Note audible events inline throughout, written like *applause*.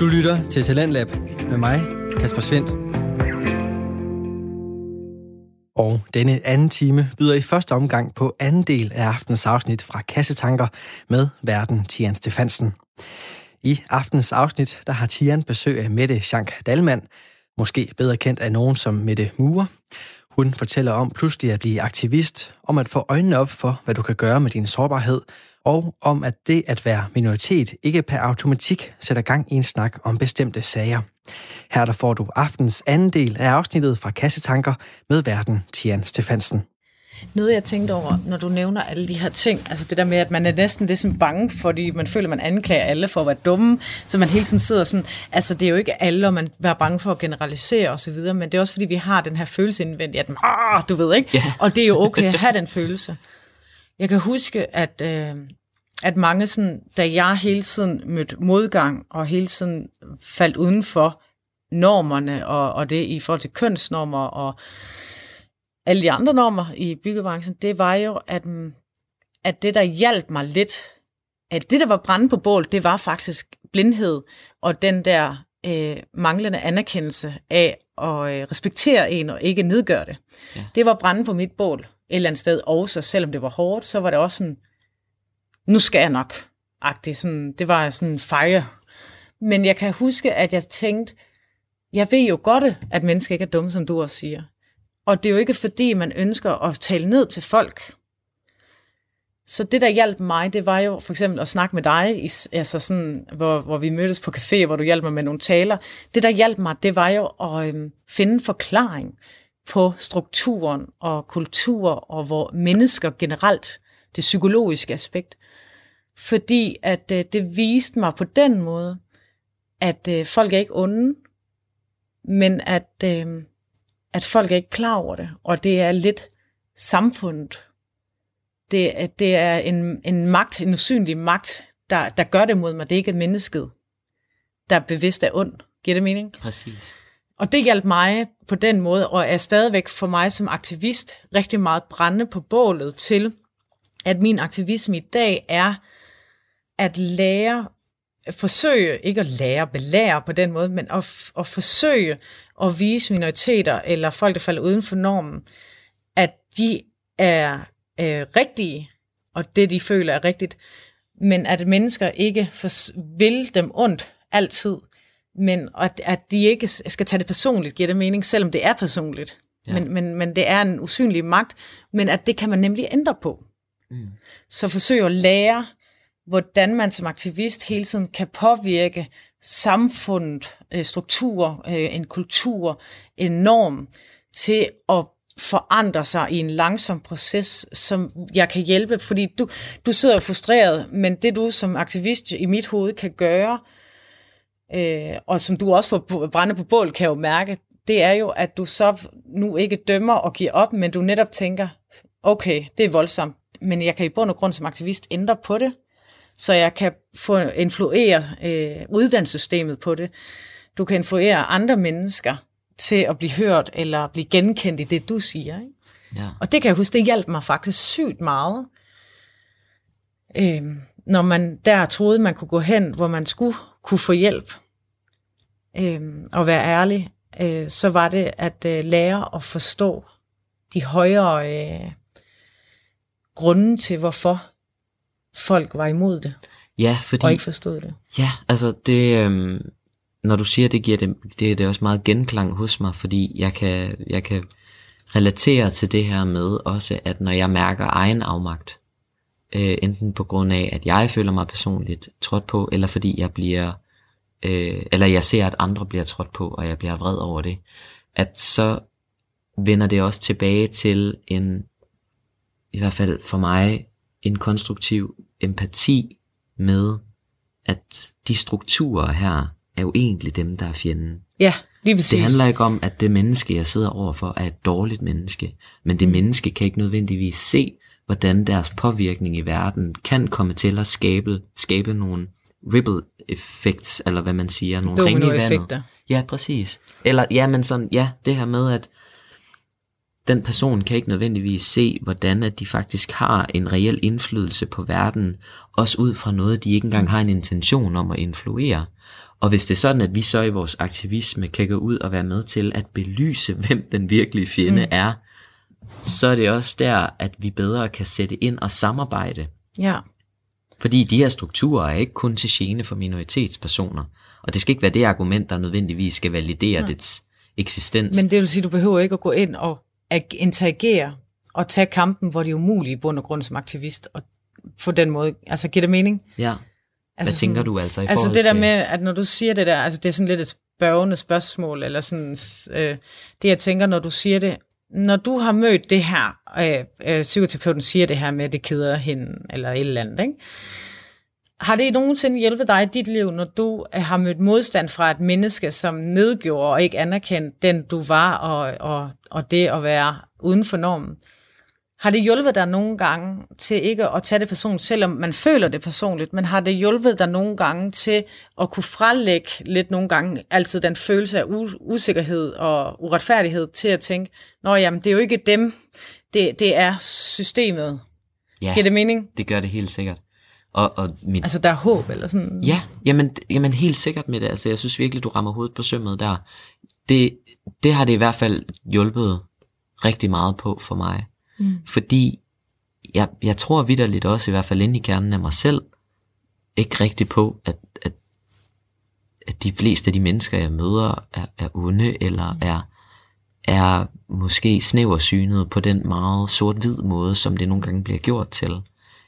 Du lytter til Talentlab med mig, Kasper Svendt. Og denne anden time byder i første omgang på anden del af aftens afsnit fra Kassetanker med verden Tian Stefansen. I aftens afsnit, der har Tian besøg af Mette Schank Dalman, måske bedre kendt af nogen som Mette Mure. Hun fortæller om pludselig at blive aktivist, om at få øjnene op for, hvad du kan gøre med din sårbarhed, og om at det at være minoritet ikke per automatik sætter gang i en snak om bestemte sager. Her der får du aftens anden del af afsnittet fra Kassetanker med verden Tian Stefansen. Noget, jeg tænkte over, når du nævner alle de her ting, altså det der med, at man er næsten lidt sådan bange, fordi man føler, at man anklager alle for at være dumme, så man hele tiden sidder sådan, altså det er jo ikke alle, og man er bange for at generalisere osv., men det er også fordi, vi har den her følelse indvendigt, at ah, du ved ikke, yeah. og det er jo okay at have den følelse. Jeg kan huske, at, øh, at mange sådan, da jeg hele tiden mødte modgang, og hele tiden faldt uden for normerne, og, og det i forhold til kønsnormer, og alle de andre normer i byggebranchen, det var jo, at, at det, der hjalp mig lidt, at det, der var brænde på bål, det var faktisk blindhed, og den der øh, manglende anerkendelse af at øh, respektere en og ikke nedgøre det. Ja. Det var brænde på mit bål et eller andet sted også, selvom det var hårdt, så var det også sådan, nu skal jeg nok. Agtigt. Sådan, det var sådan en fejre. Men jeg kan huske, at jeg tænkte, jeg ved jo godt, at mennesker ikke er dumme, som du også siger. Og det er jo ikke fordi, man ønsker at tale ned til folk. Så det, der hjalp mig, det var jo for eksempel at snakke med dig, altså sådan, hvor, hvor vi mødtes på café, hvor du hjalp mig med nogle taler. Det, der hjalp mig, det var jo at øhm, finde en forklaring på strukturen og kultur og hvor mennesker generelt, det psykologiske aspekt. Fordi at øh, det viste mig på den måde, at øh, folk er ikke onde, men at, øh, at folk er ikke klar over det, og det er lidt samfundet. Det, det er en, en magt, en usynlig magt, der, der gør det mod mig. Det er ikke mennesket, der bevidst er ond. Giver det mening? Præcis. Og det hjalp mig på den måde, og er stadigvæk for mig som aktivist rigtig meget brændende på bålet til, at min aktivisme i dag er at lære, forsøge, ikke at lære, belære på den måde, men at, at forsøge at vise minoriteter eller folk, der falder uden for normen, at de er øh, rigtige, og det de føler er rigtigt, men at mennesker ikke for, vil dem ondt altid, men at, at de ikke skal tage det personligt, giver det mening, selvom det er personligt. Ja. Men, men, men det er en usynlig magt, men at det kan man nemlig ændre på. Mm. Så forsøg at lære hvordan man som aktivist hele tiden kan påvirke samfundet, øh, struktur, øh, en kultur, en norm til at forandre sig i en langsom proces, som jeg kan hjælpe, fordi du, du sidder frustreret, men det du som aktivist i mit hoved kan gøre, øh, og som du også får brænde på bål, kan jo mærke, det er jo, at du så nu ikke dømmer og giver op, men du netop tænker, okay, det er voldsomt, men jeg kan i bund og grund som aktivist ændre på det så jeg kan få influere øh, uddannelsessystemet på det. Du kan influere andre mennesker til at blive hørt eller blive genkendt i det, du siger. Ikke? Ja. Og det kan jeg huske, det hjalp mig faktisk sygt meget. Øh, når man der troede, man kunne gå hen, hvor man skulle kunne få hjælp øh, og være ærlig, øh, så var det at øh, lære at forstå de højere øh, grunde til, hvorfor folk var imod det. Ja, fordi... Og ikke forstod det. Ja, altså det... Øhm, når du siger det, giver det, det, det er også meget genklang hos mig, fordi jeg kan, jeg kan relatere til det her med også, at når jeg mærker egen afmagt, øh, enten på grund af, at jeg føler mig personligt trådt på, eller fordi jeg bliver, øh, eller jeg ser, at andre bliver trådt på, og jeg bliver vred over det, at så vender det også tilbage til en, i hvert fald for mig, en konstruktiv empati med, at de strukturer her er jo egentlig dem, der er fjenden. Ja, lige præcis. Det handler ikke om, at det menneske, jeg sidder overfor, er et dårligt menneske. Men det menneske kan ikke nødvendigvis se, hvordan deres påvirkning i verden kan komme til at skabe, skabe nogle ripple effects, eller hvad man siger, nogle ringe i vandet. Ja, præcis. Eller, ja, men sådan, ja, det her med, at den person kan ikke nødvendigvis se, hvordan at de faktisk har en reel indflydelse på verden, også ud fra noget, de ikke engang har en intention om at influere. Og hvis det er sådan, at vi så i vores aktivisme kan gå ud og være med til at belyse, *laughs* hvem den virkelige fjende mm. er, så er det også der, at vi bedre kan sætte ind og samarbejde. Ja. Fordi de her strukturer er ikke kun til gene for minoritetspersoner. Og det skal ikke være det argument, der nødvendigvis skal validere ja. dets eksistens. Men det vil sige, at du behøver ikke at gå ind og interagere og tage kampen, hvor det er umuligt i bund og grund som aktivist, og på den måde, altså giver det mening? Ja. Altså Hvad sådan, tænker du altså i altså forhold det der til... med, at når du siger det der, altså det er sådan lidt et spørgende spørgsmål, eller sådan, øh, det jeg tænker, når du siger det, når du har mødt det her, øh, øh, psykoterapeuten siger det her med, at det keder hende, eller et eller andet, ikke? Har det nogensinde hjulpet dig i dit liv, når du øh, har mødt modstand fra et menneske, som nedgjorde og ikke anerkendte den, du var, og, og, og det at være uden for normen? Har det hjulpet dig nogle gange til ikke at tage det personligt, selvom man føler det personligt, men har det hjulpet dig nogle gange til at kunne frelægge lidt nogle gange altid den følelse af usikkerhed og uretfærdighed til at tænke, nå jamen, det er jo ikke dem, det, det er systemet. Ja, Giver det mening? det gør det helt sikkert. Og, og mit, Altså, der er håb, eller sådan? Ja, jamen, jamen helt sikkert med det. Altså, jeg synes virkelig, du rammer hovedet på sømmet der. Det, det har det i hvert fald hjulpet rigtig meget på for mig. Mm. Fordi jeg, jeg tror vidderligt også, i hvert fald inde i kernen af mig selv, ikke rigtig på, at, at, at de fleste af de mennesker, jeg møder, er, er onde, eller er, er måske snæversynet på den meget sort-hvid måde, som det nogle gange bliver gjort til.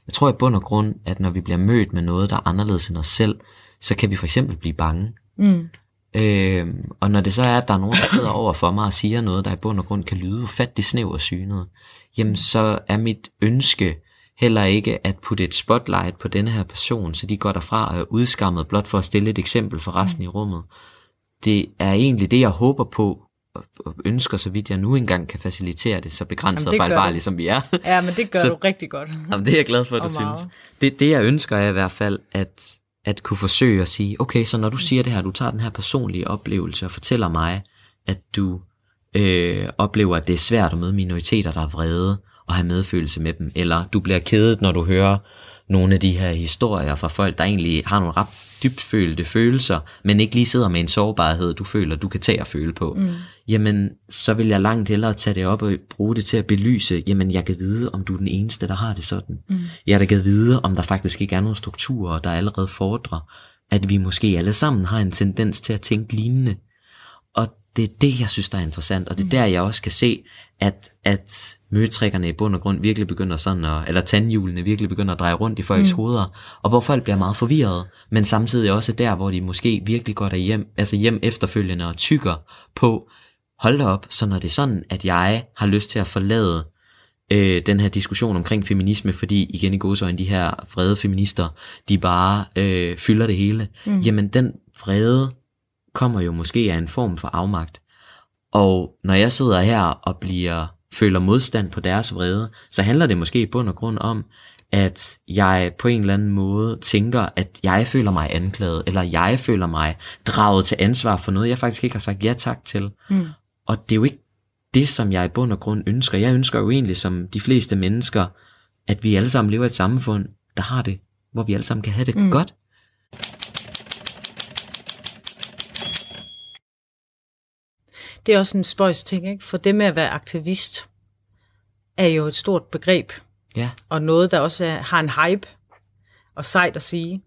Jeg tror i bund og grund, at når vi bliver mødt med noget, der er anderledes end os selv, så kan vi for eksempel blive bange. Mm. Øh, og når det så er, at der er nogen, der sidder *coughs* over for mig og siger noget, der i bund og grund kan lyde ufattelig snæversynet, jamen så er mit ønske heller ikke at putte et spotlight på denne her person, så de går derfra og er udskammet blot for at stille et eksempel for resten i rummet. Det er egentlig det, jeg håber på og ønsker, så vidt jeg nu engang kan facilitere det, så begrænset og fejlbarlige som vi er. Ja, men det gør *laughs* Så- du rigtig godt. Jamen, det er jeg glad for, at Og du meget. synes. Det, det jeg ønsker er i hvert fald, at, at kunne forsøge at sige, okay, så når du siger det her, du tager den her personlige oplevelse og fortæller mig, at du øh, oplever, at det er svært at møde minoriteter, der er vrede, og have medfølelse med dem, eller du bliver kedet, når du hører nogle af de her historier fra folk, der egentlig har nogle ret dybtfølte følelser, men ikke lige sidder med en sårbarhed, du føler, du kan tage og føle på, mm. jamen så vil jeg langt hellere tage det op og bruge det til at belyse, jamen jeg kan vide, om du er den eneste, der har det sådan. Mm. Jeg kan vide, om der faktisk ikke er nogen strukturer, der allerede fordrer, at vi måske alle sammen har en tendens til at tænke lignende. Og det er det, jeg synes, der er interessant, og det er der, jeg også kan se, at, at møtrikkerne i bund og grund virkelig begynder sådan, at, eller tandhjulene virkelig begynder at dreje rundt i folks mm. hoveder, og hvor folk bliver meget forvirrede, men samtidig også der, hvor de måske virkelig går derhjem, altså hjem efterfølgende og tykker på, hold da op, så når det er sådan, at jeg har lyst til at forlade øh, den her diskussion omkring feminisme, fordi igen i godsøjne, de her vrede feminister, de bare øh, fylder det hele, mm. jamen den vrede kommer jo måske af en form for afmagt. Og når jeg sidder her og bliver føler modstand på deres vrede, så handler det måske i bund og grund om, at jeg på en eller anden måde tænker, at jeg føler mig anklaget, eller jeg føler mig draget til ansvar for noget, jeg faktisk ikke har sagt ja tak til. Mm. Og det er jo ikke det, som jeg i bund og grund ønsker. Jeg ønsker jo egentlig, som de fleste mennesker, at vi alle sammen lever i et samfund, der har det, hvor vi alle sammen kan have det mm. godt. Det er også en spøjs ting, ikke? For det med at være aktivist er jo et stort begreb, Ja, og noget, der også er, har en hype og sejt at sige.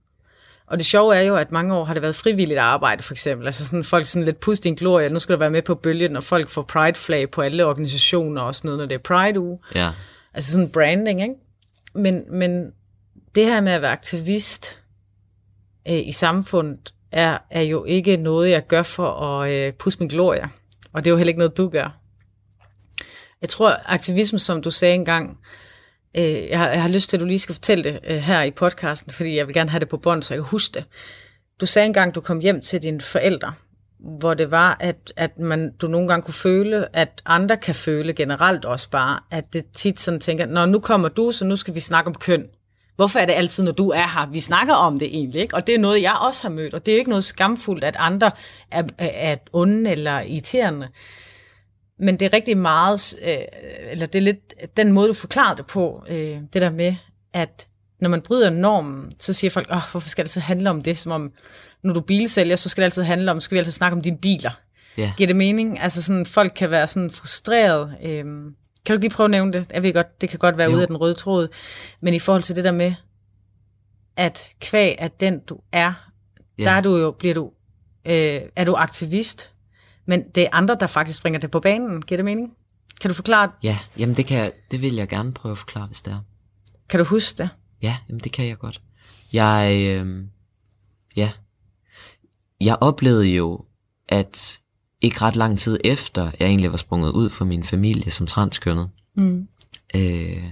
Og det sjove er jo, at mange år har det været frivilligt arbejde, for eksempel. Altså sådan folk sådan lidt pust i en glorie, nu skal du være med på bølgen, og folk får pride-flag på alle organisationer og sådan noget, når det er Pride-uge. ja, Altså sådan branding, ikke? Men, men det her med at være aktivist øh, i samfundet, er, er jo ikke noget, jeg gør for at øh, pusse min glorie. Og det er jo heller ikke noget, du gør. Jeg tror, aktivisme, som du sagde engang, øh, jeg, har, jeg har lyst til, at du lige skal fortælle det øh, her i podcasten, fordi jeg vil gerne have det på bånd, så jeg kan huske det. Du sagde engang, du kom hjem til dine forældre, hvor det var, at, at man, du nogle gange kunne føle, at andre kan føle generelt også bare, at det tit sådan tænker, når nu kommer du, så nu skal vi snakke om køn. Hvorfor er det altid, når du er her, vi snakker om det egentlig, ikke? Og det er noget, jeg også har mødt, og det er ikke noget skamfuldt, at andre er, er, onde eller irriterende. men det er rigtig meget, øh, eller det er lidt den måde, du forklarer det på, øh, det der med, at når man bryder normen, så siger folk, Åh, hvorfor skal det så handle om det, som om, når du bilsælger, så skal det altid handle om, skal vi altid snakke om dine biler. Ja. Giver det mening? Altså sådan, folk kan være sådan frustreret. Øhm, kan du ikke lige prøve at nævne det? Jeg ved godt, det kan godt være Jo. ude af den røde tråd, men i forhold til det der med, at kvæg er den, du er, Ja. der er du jo, bliver du, øh, er du aktivist, men det er andre, der faktisk bringer det på banen. Giver det mening? Kan du forklare, Ja, jamen det, kan jeg, det vil jeg gerne prøve at forklare, hvis det er. kan du huske det? Ja, jamen det kan jeg godt. Jeg, øh, ja. Jeg oplevede jo, at ikke ret lang tid efter, jeg egentlig var sprunget ud fra min familie som transkønnet, Mm. øh,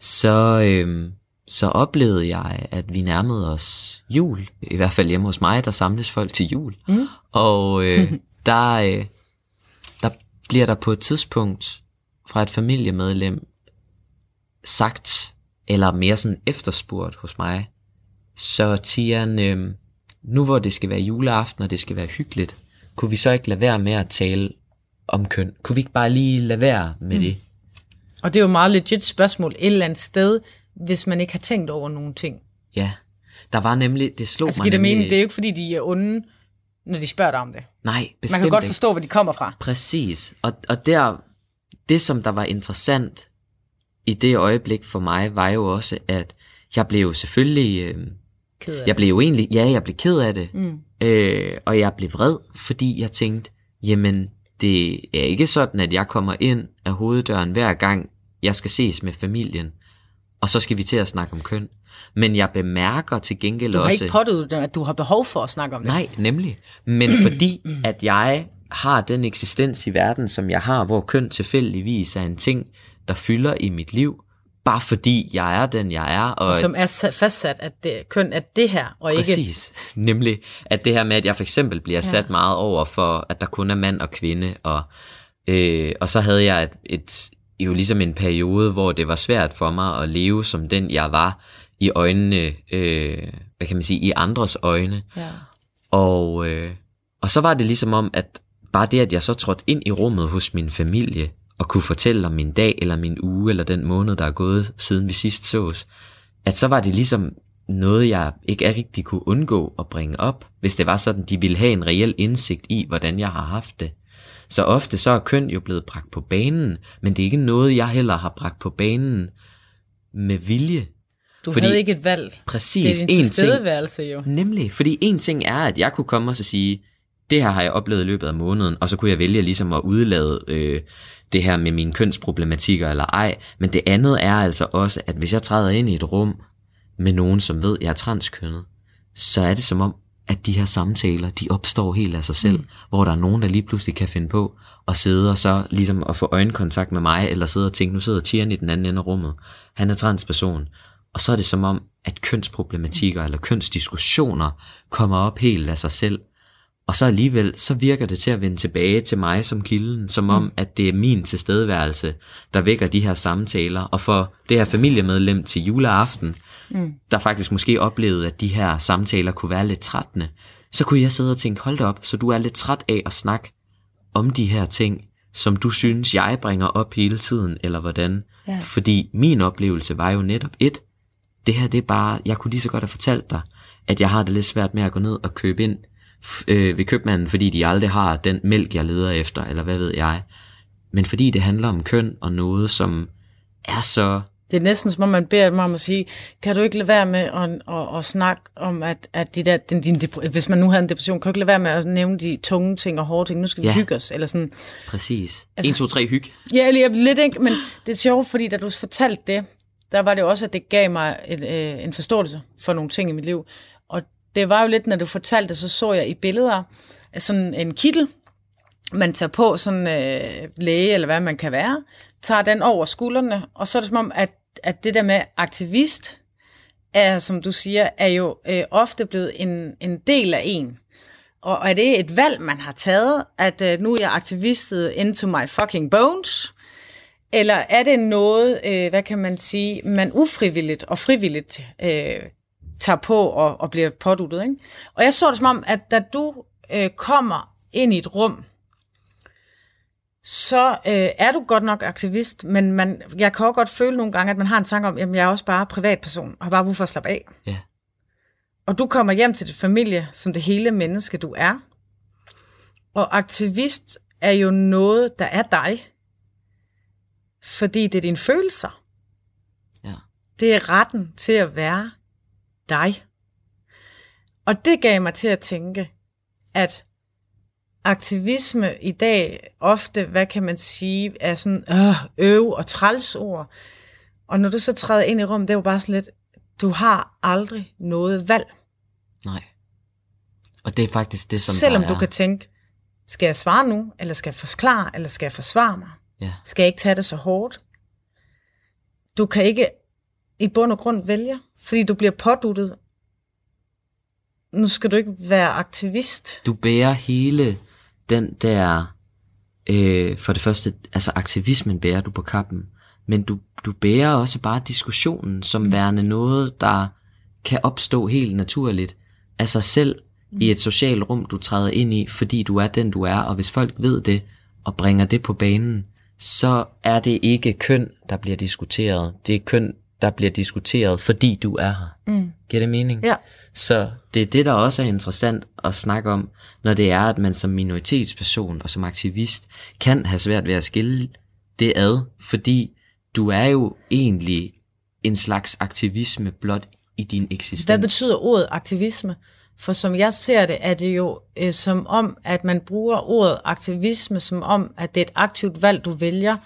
så, øh, så oplevede jeg, at vi nærmede os jul. I hvert fald hjemme hos mig, der samles folk til jul. Mm. Og øh, *laughs* der, øh, der bliver der på et tidspunkt fra et familiemedlem sagt, eller mere sådan efterspurgt hos mig, så Tian, øh, nu hvor det skal være juleaften, og det skal være hyggeligt, kunne vi så ikke lade være med at tale om køn? Kunne vi ikke bare lige lade være med mm. det? Og det er jo et meget legit spørgsmål et eller andet sted, hvis man ikke har tænkt over nogle ting. Ja, der var nemlig, det slog Altså mig det nemlig... mening, det er jo ikke fordi, de er onde, når de spørger dig om det. Nej, bestemt Man kan godt ikke. forstå, hvor de kommer fra. Præcis. Og, og der, det som der var interessant i det øjeblik for mig, var jo også, at jeg blev jo selvfølgelig, øh, Ked af jeg blev jo egentlig, ja, jeg blev ked af det, Mm. Øh, og jeg blev vred, fordi jeg tænkte, jamen, det er ikke sådan, at jeg kommer ind af hoveddøren hver gang, jeg skal ses med familien, og så skal vi til at snakke om køn. Men jeg bemærker til gengæld Du har også... ikke dig, at du har behov for at snakke om det. Nej, nemlig. Men *clears throat* fordi, at jeg har den eksistens i verden, som jeg har, hvor køn tilfældigvis er en ting, der fylder i mit liv, bare fordi jeg er den, jeg er. Og Som er sa- fastsat, at det, køn er det her, og ikke... Præcis. Nemlig, at det her med, at jeg for eksempel bliver ja. sat meget over for, at der kun er mand og kvinde, og, øh, og så havde jeg et, et, jo ligesom en periode, hvor det var svært for mig at leve som den, jeg var, i øjnene, øh, hvad kan man sige, i andres øjne. Ja. Og, øh, og så var det ligesom om, at bare det, at jeg så trådte ind i rummet hos min familie, og kunne fortælle om min dag, eller min uge, eller den måned, der er gået, siden vi sidst sås, at så var det ligesom noget, jeg ikke rigtig kunne undgå at bringe op, hvis det var sådan, de ville have en reel indsigt i, hvordan jeg har haft det. Så ofte så er køn jo blevet bragt på banen, men det er ikke noget, jeg heller har bragt på banen med vilje. Du Fordi- havde ikke et valg. Præcis, Det er din en ting, tilstedeværelse jo. Nemlig, fordi en ting er, at jeg kunne komme og så sige, det her har jeg oplevet i løbet af måneden, og så kunne jeg vælge ligesom at udlade øh, det her med mine kønsproblematikker eller ej. Men det andet er altså også, at hvis jeg træder ind i et rum med nogen, som ved, at jeg er transkønnet, så er det som om, at de her samtaler, de opstår helt af sig selv, mm. hvor der er nogen, der lige pludselig kan finde på at sidde og så ligesom at få øjenkontakt med mig, eller sidde og tænke, nu sidder Tieren i den anden ende af rummet, han er transperson, og så er det som om, at kønsproblematikker eller kønsdiskussioner kommer op helt af sig selv, og så alligevel, så virker det til at vende tilbage til mig som kilden, som om, at det er min tilstedeværelse, der vækker de her samtaler. Og for det her familiemedlem til juleaften, mm. der faktisk måske oplevede, at de her samtaler kunne være lidt trættende, så kunne jeg sidde og tænke, hold da op, så du er lidt træt af at snakke om de her ting, som du synes, jeg bringer op hele tiden, eller hvordan. Ja. Fordi min oplevelse var jo netop et, det her det er bare, jeg kunne lige så godt have fortalt dig, at jeg har det lidt svært med at gå ned og købe ind øh, ved købmanden, fordi de aldrig har den mælk, jeg leder efter, eller hvad ved jeg. Men fordi det handler om køn og noget, som er så... Det er næsten som om, man beder dem om at sige, kan du ikke lade være med at, at, at snakke om, at, at de der, din, din, hvis man nu havde en depression, kan du ikke lade være med at nævne de tunge ting og hårde ting, nu skal vi Ja. hygge os, eller sådan. Præcis. Altså- 1, 2, 3, hyg. Ja, lige, lidt ikke, men det er sjovt, fordi da du fortalte det, der var det også, at det gav mig et, øh, en forståelse for nogle ting i mit liv. Det var jo lidt, når du fortalte det, så så jeg i billeder af sådan en kittel, man tager på, sådan øh, læge eller hvad man kan være, tager den over skuldrene, og så er det som om, at, at det der med aktivist, er, som du siger, er jo øh, ofte blevet en, en del af en. Og er det et valg, man har taget, at øh, nu er jeg aktivistet into my fucking bones? Eller er det noget, øh, hvad kan man sige, man ufrivilligt og frivilligt øh, tager på og, og bliver påduttet? Ikke? Og jeg så det som om, at da du øh, kommer ind i et rum, så øh, er du godt nok aktivist, men man, jeg kan også godt føle nogle gange, at man har en tanke om, at jeg er også bare privatperson, og har bare brug for at slappe af. Ja. Og du kommer hjem til dit familie som det hele menneske, du er. Og aktivist er jo noget, der er dig. Fordi det er dine følelser. Ja. Det er retten til at være dig. Og det gav mig til at tænke, at aktivisme i dag ofte, hvad kan man sige, er sådan øh, øv og trælsord. Og når du så træder ind i rummet, det er jo bare sådan lidt, du har aldrig noget valg. Nej. Og det er faktisk det, som Selvom du kan tænke, skal jeg svare nu, eller skal jeg forklare, eller skal jeg forsvare mig? Ja. Skal jeg ikke tage det så hårdt? Du kan ikke i bund og grund vælge, fordi du bliver påduttet. Nu skal du ikke være aktivist. Du bærer hele den der, øh, for det første, altså aktivismen bærer du på kappen, men du, du bærer også bare diskussionen som værende noget, der kan opstå helt naturligt af sig selv i et socialt rum, du træder ind i, fordi du er den, du er, og hvis folk ved det og bringer det på banen, så er det ikke køn, der bliver diskuteret. Det er køn, der bliver diskuteret, fordi du er her. Mm. Giver det mening? Ja. Så det er det, der også er interessant at snakke om, når det er, at man som minoritetsperson og som aktivist kan have svært ved at skille det ad, fordi du er jo egentlig en slags aktivisme blot i din eksistens. Hvad betyder ordet aktivisme? For som jeg ser det, er det jo øh, som om, at man bruger ordet aktivisme som om, at det er et aktivt valg, du vælger,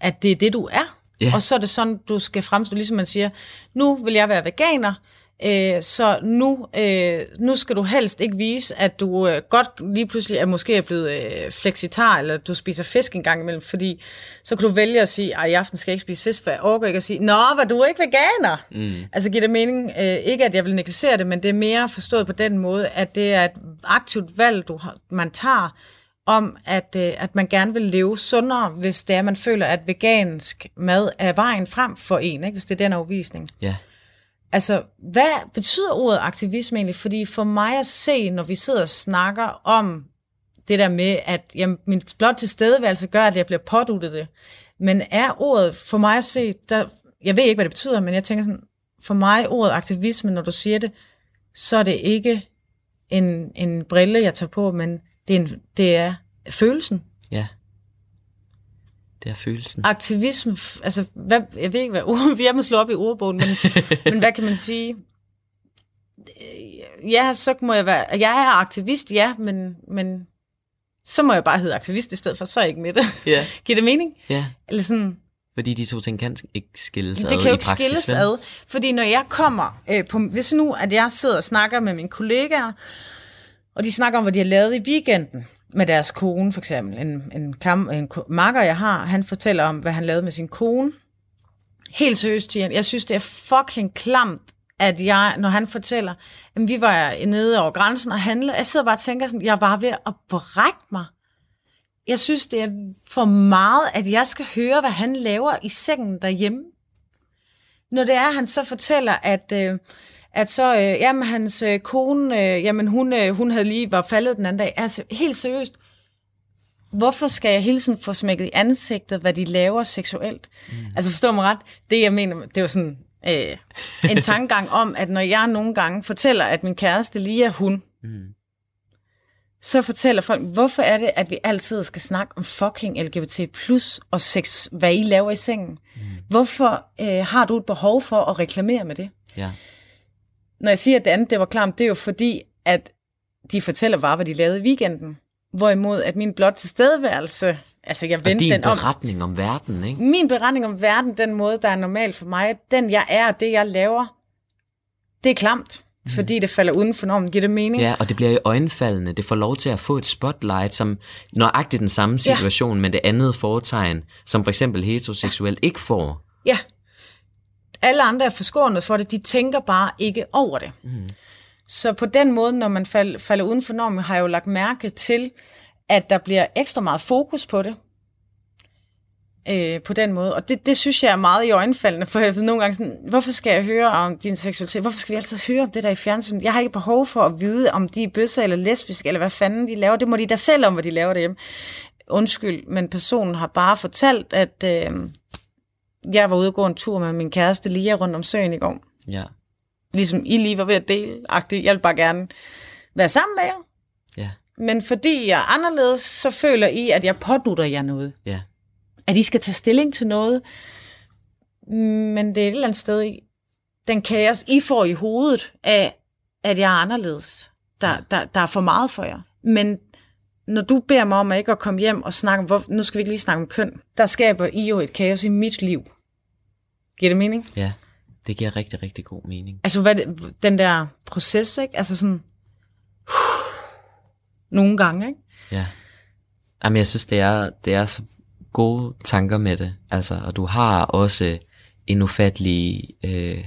at det er det, du er. Ja. Og så er det sådan, du skal fremstå, ligesom man siger, nu vil jeg være veganer, øh, så nu, øh, nu skal du helst ikke vise, at du øh, godt lige pludselig er måske er blevet øh, flexitar, eller du spiser fisk en gang imellem, fordi så kan du vælge at sige, at i aften skal jeg ikke spise fisk, for jeg overgår ikke at sige, nå, var du ikke veganer? Mm. Altså giver det mening, øh, ikke at jeg vil negligere det, men det er mere forstået på den måde, at det er et aktivt valg, du har, man tager, om, at, øh, at man gerne vil leve sundere, hvis det er, man føler, at vegansk mad er vejen frem for en, ikke? hvis det er den overvisning. Ja, Altså, hvad betyder ordet aktivisme egentlig? Fordi for mig at se, når vi sidder og snakker om det der med, at jamen, min blot tilstedeværelse gør, at jeg bliver påduttet det. Men er ordet, for mig at se, der, jeg ved ikke, hvad det betyder, men jeg tænker sådan, for mig ordet aktivisme, når du siger det, så er det ikke en, en brille, jeg tager på, men det er, en, det er følelsen. ja. Det er følelsen. Aktivisme, altså, hvad, jeg ved ikke, hvad ord, *laughs* vi er med slå op i ordbogen, men, *laughs* men hvad kan man sige? Øh, Ja, så må jeg være, jeg er aktivist, ja, men, men så må jeg bare hedde aktivist i stedet for, så er jeg ikke med det. Ja. *laughs* Giver det mening? Ja, Eller sådan, fordi de to ting kan ikke skilles ad det kan jo ikke praksis. skilles vel? ad, fordi når jeg kommer øh, på, hvis nu, at jeg sidder og snakker med mine kollegaer, og de snakker om, hvad de har lavet i weekenden med deres kone, for eksempel. En, en, klam, en makker, jeg har, han fortæller om, hvad han lavede med sin kone. Helt seriøst, Tian. Jeg synes, det er fucking klamt, at jeg, når han fortæller, at vi var nede over grænsen og handlede, jeg sidder bare og tænker sådan, jeg er bare ved at brække mig. Jeg synes, det er for meget, at jeg skal høre, hvad han laver i sengen derhjemme. Når det er, at han så fortæller, at, øh, at så, øh, jamen, hans øh, kone, øh, jamen, hun, øh, hun havde lige var faldet den anden dag. Altså, helt seriøst. Hvorfor skal jeg hele tiden få smækket i ansigtet, hvad de laver seksuelt? Mm. Altså, forstå mig ret. Det, jeg mener, det jo sådan øh, en *laughs* tankegang om, at når jeg nogle gange fortæller, at min kæreste lige er hun, Mm. så fortæller folk, hvorfor er det, at vi altid skal snakke om fucking LGBT+, og sex, hvad I laver i sengen? Mm. Hvorfor øh, har du et behov for at reklamere med det? Ja. Når jeg siger, at det andet det var klamt, det er jo fordi, at de fortæller bare, hvad de lavede i weekenden. Hvorimod, at min blot tilstedeværelse, altså jeg vendte din den om. beretning om verden, ikke? Min beretning om verden, den måde, der er normal for mig, den jeg er, det jeg laver, det er klamt. Fordi det falder uden for normen. Giver det mening? Ja, og det bliver i øjenfaldende. Det får lov til at få et spotlight, som nøjagtigt den samme situation, ja. men det andet foretegn, som for eksempel heteroseksuelt ikke får. Ja. Alle andre er forskånet for det. De tænker bare ikke over det. Mm. Så på den måde, når man fald, falder uden for normen, har jeg jo lagt mærke til, at der bliver ekstra meget fokus på det. Øh, på den måde. Og det, det synes jeg er meget i øjenfaldende, for jeg ved nogle gange sådan, hvorfor skal jeg høre om din seksualitet? Hvorfor skal vi altid høre om det der i fjernsynet? Jeg har ikke behov for at vide, om de er bøsser eller lesbiske, eller hvad fanden de laver. Det må de da selv om, hvad de laver derhjemme. undskyld, men personen har bare fortalt, at øh, jeg var ude og gå en tur med min kæreste Lia rundt om søen i går. Ja. Ligesom I lige var ved at dele. -agtigt. Jeg vil bare gerne være sammen med jer. Ja. Men fordi jeg er anderledes, så føler I, at jeg pådutter jer noget. Ja. At I skal tage stilling til noget. Men det er et eller andet sted i den kaos, I får i hovedet af, at jeg er anderledes. Der, der, der er for meget for jer. Men når du beder mig om at ikke at komme hjem og snakke om, hvor, nu skal vi ikke lige snakke om køn, der skaber I jo et kaos i mit liv. Giver det mening? Ja. Det giver rigtig, rigtig god mening. Altså, hvad det, den der proces, ikke? Altså sådan, nogle gange, ikke? Ja. Jamen, jeg synes, det er, det er så gode tanker med det. Altså, og du har også en ufattelig øh,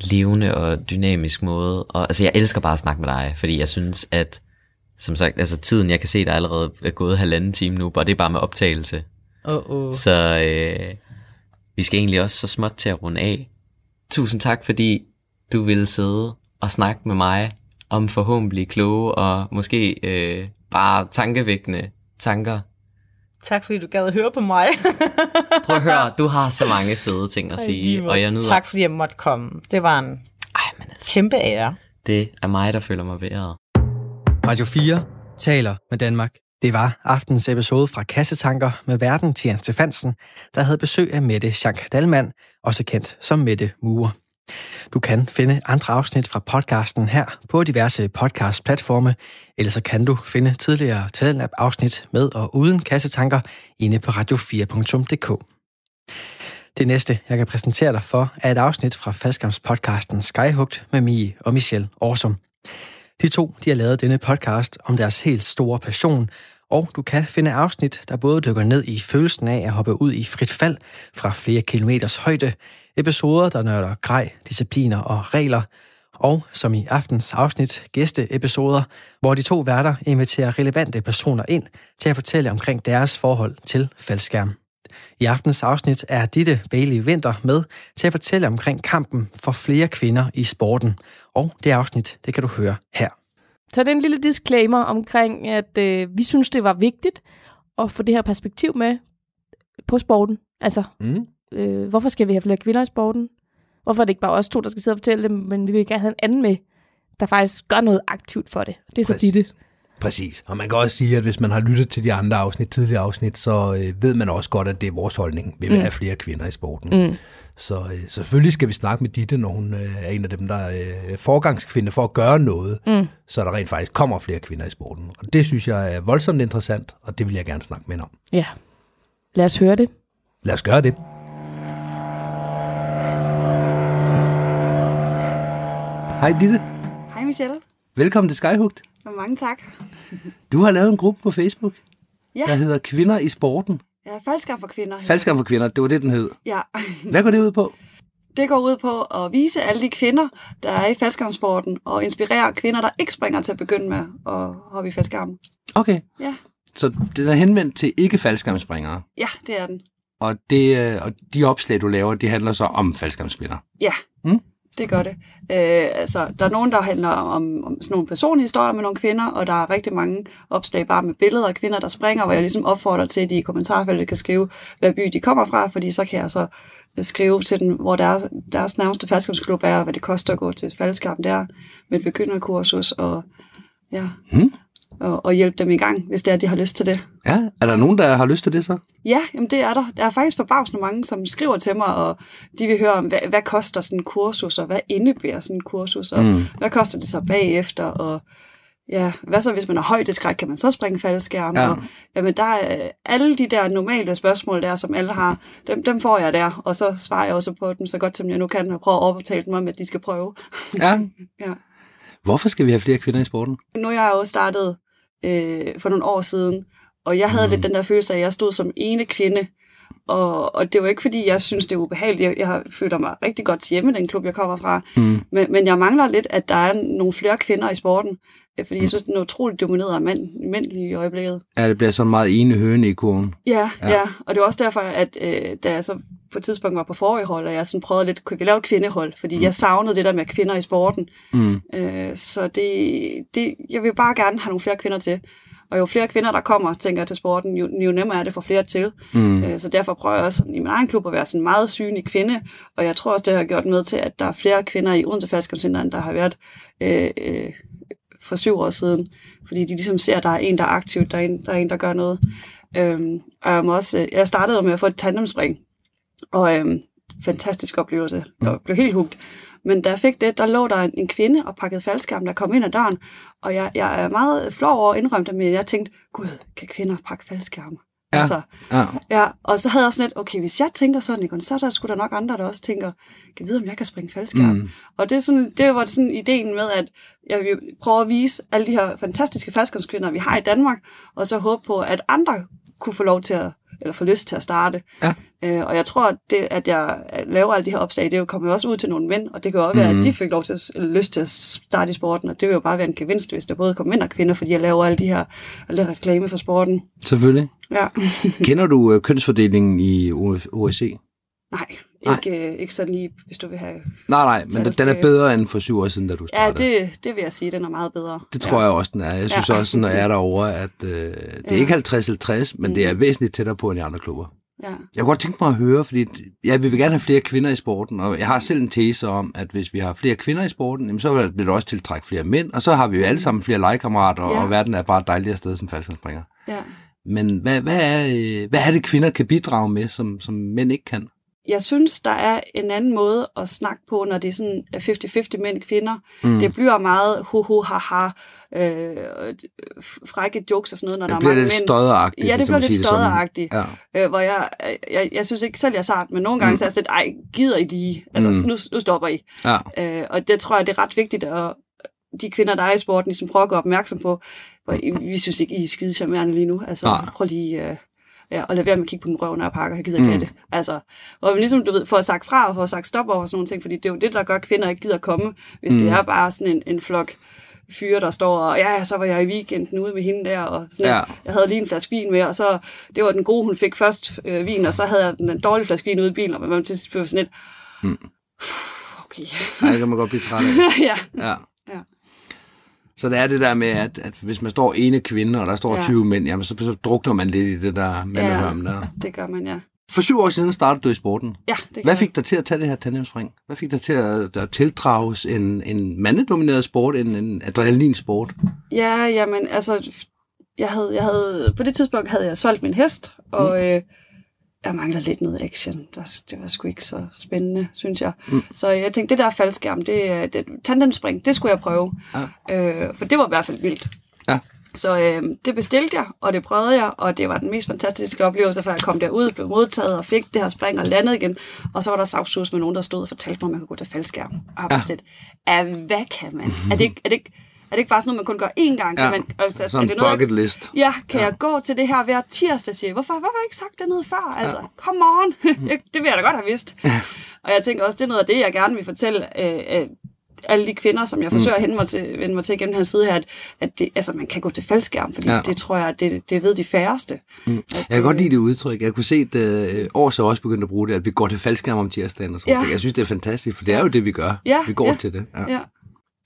levende og dynamisk måde. Og, altså, jeg elsker bare at snakke med dig, fordi jeg synes, at som sagt, altså tiden, jeg kan se, der er allerede er gået halvanden time nu, og det er bare med optagelse. Uh-oh. Så øh, vi skal egentlig også så småt til at runde af. Tusind tak, fordi du ville sidde og snakke med mig om forhåbentlig kloge og måske øh, bare tankevækkende tanker. Tak fordi du gad at høre på mig. *laughs* Prøv at høre, du har så mange fede ting at sige, og jeg nyder... Tak fordi jeg måtte komme. Det var en Ej, men altså, kæmpe ære. det er mig, der føler mig været. Radio 4 taler med Danmark. Det var aftens episode fra Kassetanker med verden Tian Stefansen, der havde besøg af Mette Schank Dalman, også kendt som Mette Mure. Du kan finde andre afsnit fra podcasten her på diverse podcast-platforme, eller så kan du finde tidligere Talenlab-afsnit med og uden kassetanker inde på radio4.dk. Det næste, jeg kan præsentere dig for, er et afsnit fra Faldskams-podcasten Skyhugt med Mie og Michelle Årsum. De to de har lavet denne podcast om deres helt store passion, og du kan finde afsnit, der både dykker ned i følelsen af at hoppe ud i frit fald fra flere kilometers højde, episoder, der nørder grej, discipliner og regler, og som i aftens afsnit gæsteepisoder, hvor de to værter inviterer relevante personer ind til at fortælle omkring deres forhold til faldskærm. I aftens afsnit er Ditte Bailey Winter med til at fortælle omkring kampen for flere kvinder i sporten. Og det afsnit, det kan du høre her. Så det er en lille disclaimer omkring, at øh, vi synes, det var vigtigt at få det her perspektiv med på sporten. Altså, Mm. øh, hvorfor skal vi have flere kvinder i sporten? Hvorfor er det ikke bare os to, der skal sidde og fortælle det, men vi vil gerne have en anden med, der faktisk gør noget aktivt for det. Det er så Præcis. Ditte. Præcis. Og man kan også sige, at hvis man har lyttet til de andre afsnit, tidligere afsnit, så øh, ved man også godt, at det er vores holdning. Vi vil Mm. have flere kvinder i sporten. Mm. Så øh, selvfølgelig skal vi snakke med Ditte, når hun øh, er en af dem, der er øh, forgangskvinde for at gøre noget, Mm. så der rent faktisk kommer flere kvinder i sporten. Og det synes jeg er voldsomt interessant, og det vil jeg gerne snakke med hende om. Ja. Lad os høre det. Lad os gøre det. Hej Ditte. Hej Michelle. Velkommen til Skyhugt. Og mange tak. Du har lavet en gruppe på Facebook, Ja, der hedder Kvinder i Sporten. ja faldskab for kvinder. Faldskærm for kvinder, det var det, den hed. Ja, Hvad går det ud på? det går ud på at vise alle de kvinder, der er i faldskærmsporten, og inspirere kvinder, der ikke springer til at begynde med at hoppe i faldskærm. Okay. Ja, Så den er henvendt til ikke faldskærmspringere. ja, det er den. Og, det, øh, og de opslag, du laver, de handler så om faldskærmspillere. Ja, Mm det gør det. Øh, altså, der er nogen, der handler om, om sådan nogle personlige historier med nogle kvinder, og der er rigtig mange opslag bare med billeder af kvinder, der springer, hvor jeg ligesom opfordrer til, at de i kommentarfeltet kan skrive, hvad by de kommer fra, fordi så kan jeg så øh, skrive til dem, hvor deres, deres nærmeste faldskabsklub er, og hvad det koster at gå til faldskab der, med et begynderkursus, og, ja, Hmm og, og hjælpe dem i gang, hvis det er, de har lyst til det. Ja, er der nogen, der har lyst til det så? Ja, jamen det er der. Der er faktisk forbavsende mange, som skriver til mig, og de vil høre om, hvad, hvad koster sådan en kursus, og hvad indebærer sådan en kursus, og Mm. hvad koster det så bagefter, og ja, hvad så hvis man har højdeskræk, kan man så springe faldskærm? Ja. Og, jamen der er øh, alle de der normale spørgsmål der, som alle har, dem, dem får jeg der, og så svarer jeg også på dem så godt, som jeg nu kan, og prøver at overtale dem om, at de skal prøve. Ja. *laughs* Ja. Hvorfor skal vi have flere kvinder i sporten? Nu er jeg jo startet øh, for nogle år siden, og jeg havde Mm. lidt den der følelse af, at jeg stod som ene kvinde. Og, og det var ikke, fordi jeg synes, det er ubehageligt. Jeg, jeg føler mig rigtig godt til hjemme i den klub, jeg kommer fra. Mm. Men, men jeg mangler lidt, at der er nogle flere kvinder i sporten. øh, Fordi jeg synes, den er utroligt domineret af mænd, mænd lige i øjeblikket. Ja, det bliver sådan meget ene høne i kurven. Ja, Ja. ja. Og det var også derfor, at øh, da jeg så på et tidspunkt var på forrige hold, og jeg sådan prøvede lidt, kunne vi lave kvindehold? Fordi mm. jeg savnede det der med kvinder i sporten. Mm. Øh, så det, det, jeg vil bare gerne have nogle flere kvinder til. Og jo flere kvinder, der kommer, tænker jeg, til sporten, jo, jo nemmere er det for flere til. Mm. Øh, så derfor prøver jeg også i min egen klub at være sådan meget synlig kvinde, og jeg tror også, det har gjort med til, at der er flere kvinder i Odense Faldskærmscenter, end der har været øh, øh, for syv år siden. Fordi de ligesom ser, at der er en, der er aktiv, der er en, der, er en, der gør noget. Øhm, og jeg, også, øh, jeg startede med at få et tandemspring, og øhm, fantastisk oplevelse. Jeg blev helt hugt. Men da jeg fik det, der lå der en, en kvinde og pakkede faldskærm, der kom ind ad døren. Og jeg, jeg er meget flov over at indrømme det, men jeg tænkte, gud, kan kvinder pakke faldskærme? Ja. Altså, Ja. ja, og så havde jeg sådan lidt, okay, hvis jeg tænker sådan, ikke, så er der sgu da nok andre, der også tænker, kan vide, om jeg kan springe faldskærm. Mm. Og det, er sådan, det var sådan ideen med, at jeg vil prøve at vise alle de her fantastiske faldskærmskvinder, vi har i Danmark, og så håbe på, at andre kunne få lov til at, eller få lyst til at starte. Ja. Øh, og jeg tror, at det, at jeg laver alle de her opslag, det er jo kommer jo også ud til nogle mænd, og det kan jo også være, Mhm. at de fik lov til at, eller lyst til at starte i sporten, og det vil jo bare være en gevinst, hvis der både kommer mænd og kvinder, fordi jeg laver alle de her alle reklame for sporten. Selvfølgelig. Ja. Kender du øh, kønsfordelingen i OSCE? Nej, Nej. ikke, øh, ikke sådan lige, hvis du vil have... Nej, nej, men den- den er bedre end for syv år siden, da du Ja, startede. det, det vil jeg sige, den er meget bedre. Det tror ja. jeg også, den er. Jeg synes Ja. også, når jeg er derovre, at øh, det er Ja. ikke 50-50, men det er Mhm. væsentligt tættere på end i andre klubber. Ja. Jeg kunne godt tænke mig at høre, fordi jeg vil gerne have flere kvinder i sporten, og jeg har selv en tese om, at hvis vi har flere kvinder i sporten, jamen, så vil det også tiltrække flere mænd, og så har vi jo alle sammen flere legekammerater, Ja. og verden er bare et dejligere sted som faldskærmspringer. ja. Men hvad, hvad, er, øh, hvad er det, kvinder kan bidrage med, som, som mænd ikke kan? Jeg synes, der er en anden måde at snakke på, når det er sådan 50-50 mænd og kvinder. Mm. Det bliver meget ho-ho-ha-ha, øh, frække jokes og sådan noget, når Det der bliver er mange lidt mænd. stodderagtigt. Ja, det bliver lidt stodderagtigt. Ja. øh, hvor jeg, jeg, jeg synes ikke selv, jeg er sart, men nogle gange mm. så er jeg sådan lidt, ej, gider I lige? Altså, Mm. nu, nu stopper I. Ja. Øh, og det tror jeg, det er ret vigtigt, at de kvinder, der er i sporten, ligesom prøver at gøre opmærksom på, hvor vi synes ikke, I er skide charmerende lige nu. Altså, Nej. prøv lige... Øh, Ja, og lad være med at kigge på den røv, når jeg pakker. Jeg gider ikke Mm. det. Altså, og ligesom du ved, at sagt fra og at sagt stop over sådan nogle ting, fordi det er jo det, der gør, at kvinder ikke gider komme, hvis Mm. det er bare sådan en, en flok fyre, der står og, ja, så var jeg i weekenden ude med hende der, og sådan Ja. jeg havde lige en flaske vin med, og så, det var den gode, hun fik først øh, vin, og så havde jeg den dårlige flaske vin ude i bilen, og man til sådan lidt, Mm. okay, Ej, det kan man godt blive træt af. *laughs* ja, Ja. Ja. Så det er det der med, at, at hvis man står ene kvinde, og der står Ja. 20 mænd, jamen så, så drukner man lidt i det der mandehørm der. det gør man, ja. For syv år siden startede du i sporten. Ja, det gør Hvad jeg. fik dig til at tage det her tandemspring? Hvad fik dig til at, at tildrages en, en mandedomineret sport, en, en adrenalinsport? Ja, jamen, altså, jeg havde, jeg havde, på det tidspunkt havde jeg solgt min hest, og mm. øh, jeg mangler lidt noget action. Der, det var sgu ikke så spændende, synes jeg. Mm. Så jeg tænkte, det der faldskærm, det, det tandemspring, det skulle jeg prøve. Ja. Øh, for det var i hvert fald vildt. Ja. Så øh, det bestilte jeg, og det prøvede jeg, og det var den mest fantastiske oplevelse, for jeg kom derud, blev modtaget og fik det her spring og landede igen. Og så var der savsus med nogen, der stod og fortalte mig, at man kunne gå til faldskærm. Og sådan lidt, "Ah, hvad kan man? Er det, ikke, er, det ikke, er det ikke bare sådan noget, man kun gør én gang? Kan Ja, man, altså, Sådan en det noget, bucket list. Ja, kan ja. jeg gå til det her hver tirsdag, siger. Hvorfor, hvorfor har jeg ikke sagt det noget før? Altså, ja. come on. *laughs* det vil jeg da godt have vidst. og jeg tænker også, det er noget af det, jeg gerne vil fortælle øh, øh, alle de kvinder, som jeg forsøger at hente mig til, vende mig til gennem den her side her, at, at det, altså, man kan gå til faldskærm, fordi Ja. ja. det tror jeg, det, det ved de færreste. Mm. At, Jeg kan godt lide det udtryk. Jeg kunne se, at øh, Års er også begyndt at bruge det, at vi går til faldskærm om tirsdagen og sådan Ja. Jeg synes, det er fantastisk, for det er jo det, vi gør. Ja, vi går ja. til det. Ja.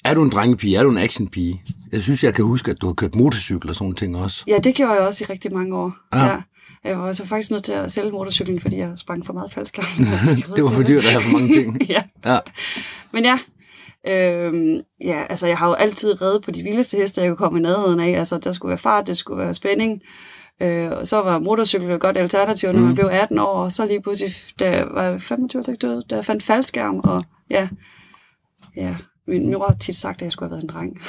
Er du en drengepige? Er du en actionpige? Jeg synes, jeg kan huske, at du har kørt motorcykel og sådan ting også. ja, det gjorde jeg også i rigtig mange år. Ja. Ja. Jeg var så faktisk nødt til at sælge motorcyklen, fordi jeg sprang for meget faldskærm. *laughs* Det var for dyrt at have for mange ting. *laughs* ja. Ja. Men ja, øhm, ja, altså jeg har jo altid reddet på de vildeste heste, jeg kunne komme i nærheden af. Altså der skulle være fart, det skulle være spænding. Øh, og så var motorcykel et godt alternativ, når mm. man blev 18 år. Og så lige pludselig, da jeg var 25 26, da jeg fandt faldskærm, og ja, ja, min mor har tit sagt, at jeg skulle have været en dreng.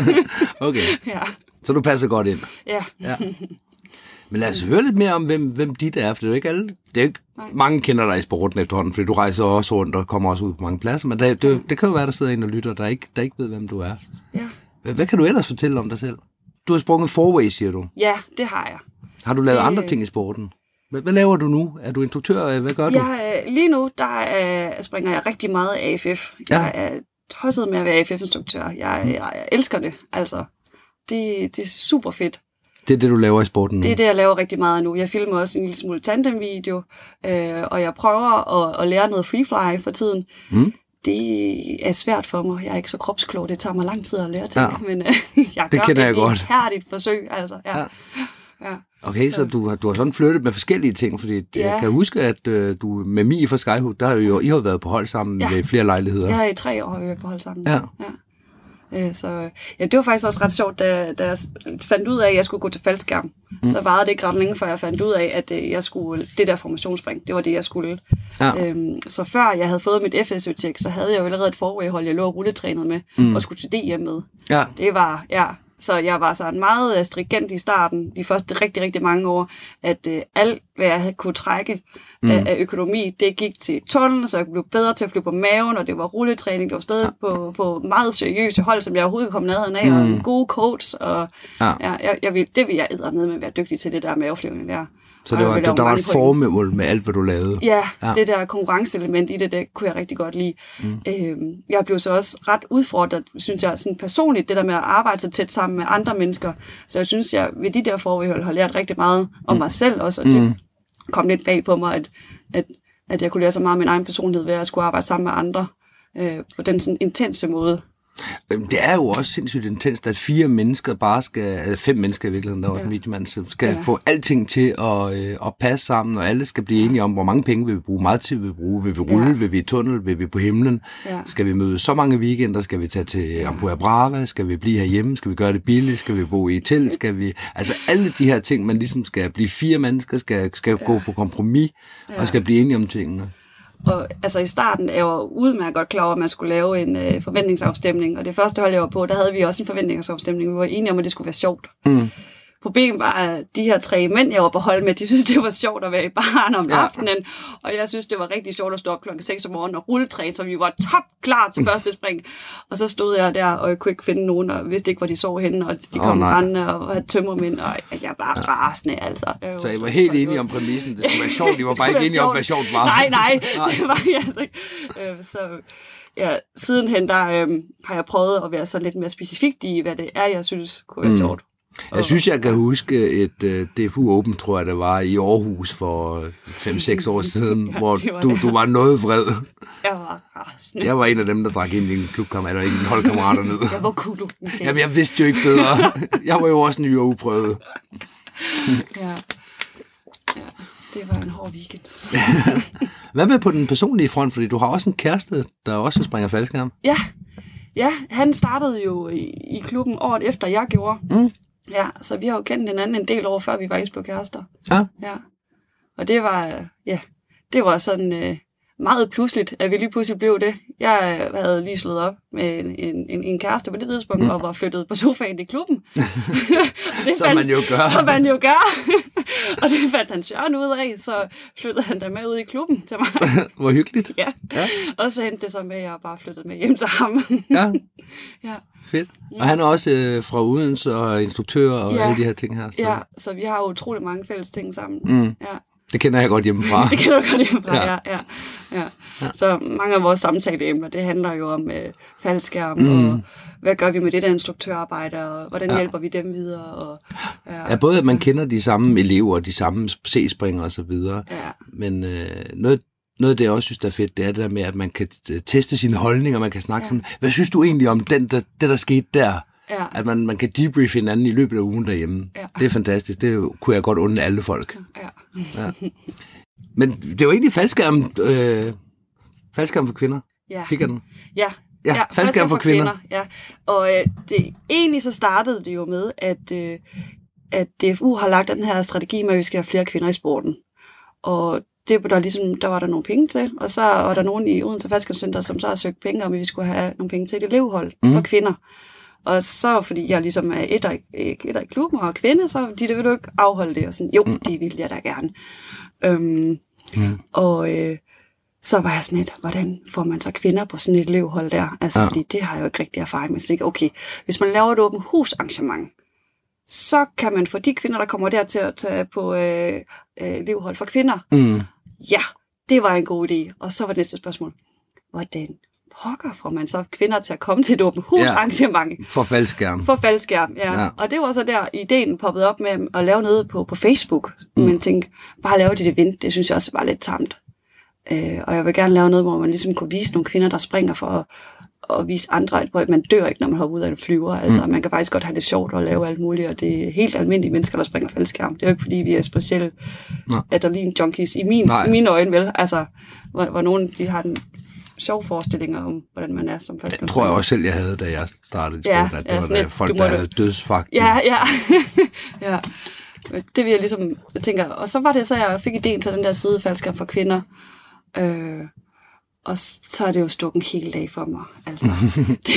*laughs* Okay, *laughs* ja, så du passer godt ind. ja. Ja. Men lad os høre lidt mere om, hvem, hvem dit er, for det er jo ikke alle. Det er ikke, Nej. mange kender dig i sporten efterhånden, fordi du rejser også rundt og kommer også ud på mange pladser, men det, det, det kan jo være, der sidder en og lytter, der ikke, der ikke ved, hvem du er. ja. Hvad, hvad kan du ellers fortælle om dig selv? Du har sprunget forway, siger du. Ja, det har jeg. Har du lavet Det- andre ting i sporten? Hvad, hvad laver du nu? Er du instruktør? Hvad gør du? Jeg, øh, lige nu, der øh, springer jeg rigtig meget AFF. Ja. Jeg er tosset med at være AFF-instruktør. Jeg, jeg, jeg elsker det, altså. Det, det er super fedt. Det er det, du laver i sporten nu? Det er det, jeg laver rigtig meget nu. Jeg filmer også en lille smule tandem-video, øh, og jeg prøver at, at lære noget freefly for tiden. Mm. det er svært for mig. Jeg er ikke så kropsklog. Det tager mig lang tid at lære til. Ja. Men øh, *laughs* jeg Det gør kender et jeg godt. ihærdigt forsøg. Altså, ja. Ja. Ja. ja. Okay, så du har, du har sådan flyttet med forskellige ting, fordi ja. Ja. jeg kan huske, at øh, du med Mie fra Skyhook, der har jo, I har været på hold sammen ja. Ja. ved flere lejligheder. Har i tre år har vi været på hold sammen. Ja. ja. Øh, Så ja, det var faktisk også ret sjovt, da, da jeg fandt ud af, at jeg skulle gå til faldskærm. Mm. Så varede det ikke ret længe, før jeg fandt ud af, at øh, jeg skulle, det der formationsspring, det var det, jeg skulle. Ja. Øhm, så før jeg havde fået mit FSØ-tjek, så havde jeg jo allerede et forwayhold, jeg lå og rulletrænet med, mm. og skulle til DM med. Ja. Det var, ja, så jeg var sådan meget øh, stringent i starten, de første rigtig, rigtig mange år, at øh, alt, hvad jeg havde kunne trække mm. af, af økonomi, det gik til tunnelen, så jeg kunne blive bedre til at flyve på maven, og det var rulletræning, det var stadig ja. på, på meget seriøse hold, som jeg overhovedet kom ned af, mm. og en god coach, og Ja. ja. Jeg, jeg vil, det vil jeg med med at være dygtig til, det der maveflyvning der. Så det var, der, der var et formål med alt, hvad du lavede. Ja, Ja. det der konkurrenceelement i det, det kunne jeg rigtig godt lide. Mm. Øhm, jeg blev så også ret udfordret, synes jeg, sådan personligt, det der med at arbejde så tæt sammen med andre mennesker. Så jeg synes, jeg ved de der forhold har lært rigtig meget om mig selv også, og det Mm. kom lidt bag på mig, at, at, at jeg kunne lære så meget om min egen personlighed ved at skulle arbejde sammen med andre øh, på den sådan intense måde. Øhm, Det er jo også sindssygt intenst, at fire mennesker bare skal, altså fem mennesker i virkeligheden, der var ja. Ja. en mediemand, skal ja. Ja. få alting til at, øh, at passe sammen, og alle skal blive enige om, hvor mange penge vil vi bruge, meget tid vil vi bruge, vil vi rulle, ja. Ja. vil vi i tunnel, vil vi på himlen, Ja. skal vi møde så mange weekender, skal vi tage til Ampua Brava, skal vi blive herhjemme, skal vi gøre det billigt, skal vi bo i et telt, skal vi, altså alle de her ting, man ligesom skal blive fire mennesker, skal, skal ja. gå på kompromis, ja. og skal blive enige om tingene. Og altså i starten er jeg jo udmærket godt klar over, at man skulle lave en øh, forventningsafstemning. Og det første hold, jeg var på, der havde vi også en forventningsafstemning. Vi var enige om, at det skulle være sjovt. Mm. Problemet var, at de her tre mænd, jeg var på hold med, de synes, det var sjovt at være i baren om Ja. aftenen. Og jeg synes, det var rigtig sjovt at stå op klokken 6 om morgenen og rulletræne, så vi var top klar til første *laughs* spring. Og så stod jeg der, og jeg kunne ikke finde nogen, og vidste ikke, hvor de sov henne, og de kom oh, rendende og havde tømmermænd, og jeg var ja. rasende, altså. Jeg Så var I var så helt enige om præmissen, det skulle være sjovt, I var *laughs* bare ikke enige om, hvad sjovt var. Nej, nej, *laughs* Nej. det var jeg altså ikke. Øh, Så ja, sidenhen der øhm, har jeg prøvet at være sådan lidt mere specifikt i, hvad det er, jeg synes kunne være Mm. sjovt. Jeg synes, jeg kan huske et uh, DFU Open, tror jeg, det var i Aarhus for 5-6 år *laughs* siden, Ja, hvor var du, det. du var noget vred. Jeg var rasende. Jeg var en af dem, der drak ind i en klubkammer, eller en holdkammerater ned. Ja, hvor kunne du Michelle? Jamen, jeg vidste jo ikke bedre. Jeg var jo også ny og uprøvet. Ja. ja, det var en hård weekend. *laughs* Hvad med på den personlige front? Fordi du har også en kæreste, der også springer faldskærm. Ja, ja han startede jo i, i klubben året efter, jeg gjorde. Mm. Ja, så vi har jo kendt hinanden en del år, før vi faktisk blev kærester. Ja. Ja. Og det var, ja, det var sådan øh, meget pludseligt, at vi lige pludselig blev det. Jeg øh, havde lige slået op med en, en, en, kæreste på det tidspunkt, mm. og var flyttet på sofaen i klubben. *laughs* *laughs* Det Som man jo gør. Som man jo gør. *laughs* og det fandt han Søren ud af, så flyttede han der med ud i klubben til mig. *laughs* Hvor hyggeligt. ja. Ja. Og så endte det så med, at jeg bare flyttede med hjem til ham. Ja, *laughs* ja. fedt. Og han er også øh, fra Udense og instruktør og Ja. alle de her ting her. Så. ja, så vi har utrolig mange fælles ting sammen. Mm. Ja. Det kender jeg godt hjemmefra. *laughs* Det kan du godt hjemmefra, Ja. ja. Ja, ja, ja. Så mange af vores samtaleemner, det handler jo om øh, faldskærm, Mm. og hvad gør vi med det der instruktørarbejde, og hvordan Ja. hjælper vi dem videre. Og, ja, Ja, både at man kender de samme elever, de samme så videre. ja, Men øh, noget, noget af det, jeg også synes, der er fedt, det er det der med, at man kan øh, teste sine holdninger, man kan snakke. Ja. sådan, hvad synes du egentlig om den, der, det, der skete der? Ja, At man, man kan debrief hinanden i løbet af ugen derhjemme. Ja. Det er fantastisk. Det kunne jeg godt undre alle folk. ja. Men det var egentlig faldskærm, øh, faldskærm for kvinder. ja. Fik jeg den? Ja, Ja, faldskærm for kvinder. Ja, og øh, det, egentlig så startede det jo med, at, øh, at DFU har lagt den her strategi med, at vi skal have flere kvinder i sporten. Og det var der ligesom, der var der nogle penge til, og så var der nogen i Odense Faldskærmscenter, som så har søgt penge om, at vi skulle have nogle penge til et elevhold mm. for kvinder. Og så, fordi jeg ligesom er et i, et i klubben og er kvinde, så de der vil du ikke afholde det. Og sådan, jo, det vil jeg da gerne. Øhm, Mm. og øh, så var jeg sådan lidt, hvordan får man så kvinder på sådan et elevhold der? Altså, Ja. fordi det har jeg jo ikke rigtig erfaring med. Så jeg, okay, hvis man laver et åbent husarrangement, så kan man få de kvinder, der kommer der til at tage på øh, øh, elevhold for kvinder. Mm. Ja, det var en god idé. Og så var det næste spørgsmål, hvordan pokker får man så kvinder til at komme til et åbent husarrangement? Ja. For faldskærm. For faldskærm, ja. Ja. Og det var så der, ideen poppede op med at lave noget på, på Facebook. Mm. Men tænkte, bare lave det event, det synes jeg også var lidt tamt. Øh, og jeg vil gerne lave noget, hvor man ligesom kunne vise nogle kvinder, der springer for at, at vise andre, at man dør ikke, når man hopper ud af en flyver. Altså, mm. man kan faktisk godt have det sjovt og lave alt muligt, og det er helt almindelige mennesker, der springer faldskærm. Det er jo ikke, fordi vi er specielle adrenalin-junkies i, min, Nej. i mine øjne, vel? Altså, hvor, hvor nogen de har den sjove forestillinger om, hvordan man er som Det faldskærmspringer. tror jeg også selv, jeg havde, da jeg startede i Ja, sporten, at det ja, var der lidt, folk, der havde dødsfagt. Ja, ja. *laughs* ja. Det vil jeg ligesom, tænker, og så var det så, jeg fik ideen til den der side faldskærm for kvinder. Øh, og så er det jo stukket en hel dag for mig. Altså, *laughs* det,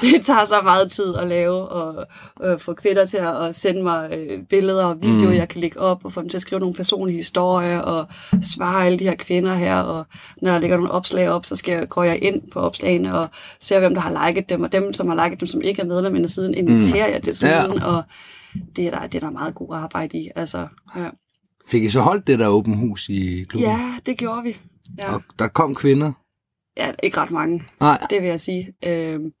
det tager så meget tid at lave, og øh, få kvinder til at, sende mig øh, billeder og videoer, mm. jeg kan lægge op, og få dem til at skrive nogle personlige historier, og svare alle de her kvinder her, og når jeg lægger nogle opslag op, så skal jeg, går jeg ind på opslagene og ser, hvem der har liket dem, og dem, som har liket dem, som ikke er medlem af siden, inviterer jeg til siden, ja. og det er, der, det er der meget god arbejde i. Altså, ja. Fik I så holdt det der åben hus i klubben? ja, det gjorde vi. Ja. Og der kom kvinder? ja, ikke ret mange. Nej. Det vil jeg sige. Øhm,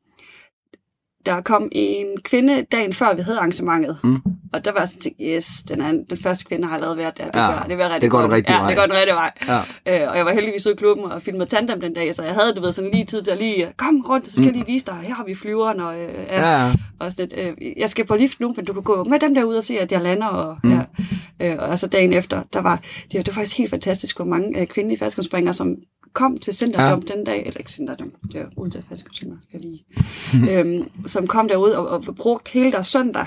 der kom en kvinde dagen før, vi havde arrangementet. Mm. Og der var jeg sådan tænkt, yes, den, er, den første kvinde har allerede været der. Det, Ja, gør, det, var rigtig det går den rigtige ja, vej. det går den rigtige vej. Ja. Øh, og jeg var heldigvis ude i klubben og filmede tandem den dag, så jeg havde, du ved, sådan lige tid til at lige, kom rundt, så skal jeg lige vise dig, her har vi flyveren, og, øh, ja, Mm. Ja, og sådan lidt, øh, jeg skal på lift nu, men du kan gå med dem derude og se, at jeg lander. Og, mm. ja, øh, og så dagen efter, der var, det, var- det var faktisk helt fantastisk, hvor mange øh, kvindelige faldskærmsspringere, som kom til Centerdom ja. den dag, eller ikke Centerdom, det var uden til faldskærmsspringere, skal lige, *laughs* øhm, som kom derude og, og brugte hele deres søndag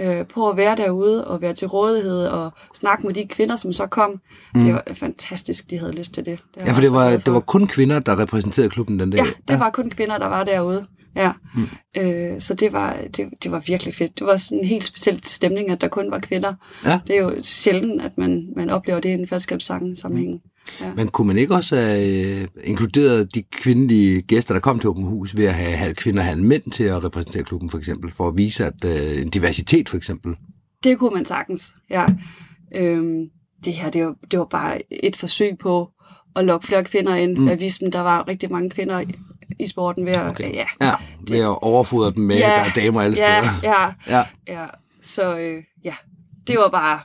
øh, på at være derude og være til rådighed og snakke med de kvinder, som så kom. Mm. Det var fantastisk, de havde lyst til det. det ja for det var, for. det var kun kvinder, der repræsenterede klubben den dag. Ja, det var kun kvinder, der var derude. Ja. Mm. Øh, så det var, det, det var virkelig fedt. Det var sådan en helt speciel stemning, at der kun var kvinder. Ja. Det er jo sjældent, at man, man oplever det i en fællesskabssangen sammenhæng. Ja. Men kunne man ikke også have øh, inkluderet de kvindelige gæster, der kom til Åben Hus, ved at have halv kvinder og halv mænd til at repræsentere klubben, for eksempel, for at vise at øh, en diversitet, for eksempel? Det kunne man sagtens, ja. Øhm, det her, det var, det var bare et forsøg på at lokke flere kvinder ind. Mm. At vise dem, der var rigtig mange kvinder i, i sporten ved at, okay. ja, Ja, ved at overfodre dem med, Ja, der er damer alle ja, steder. ja, Ja. ja. Så øh, ja, det var bare,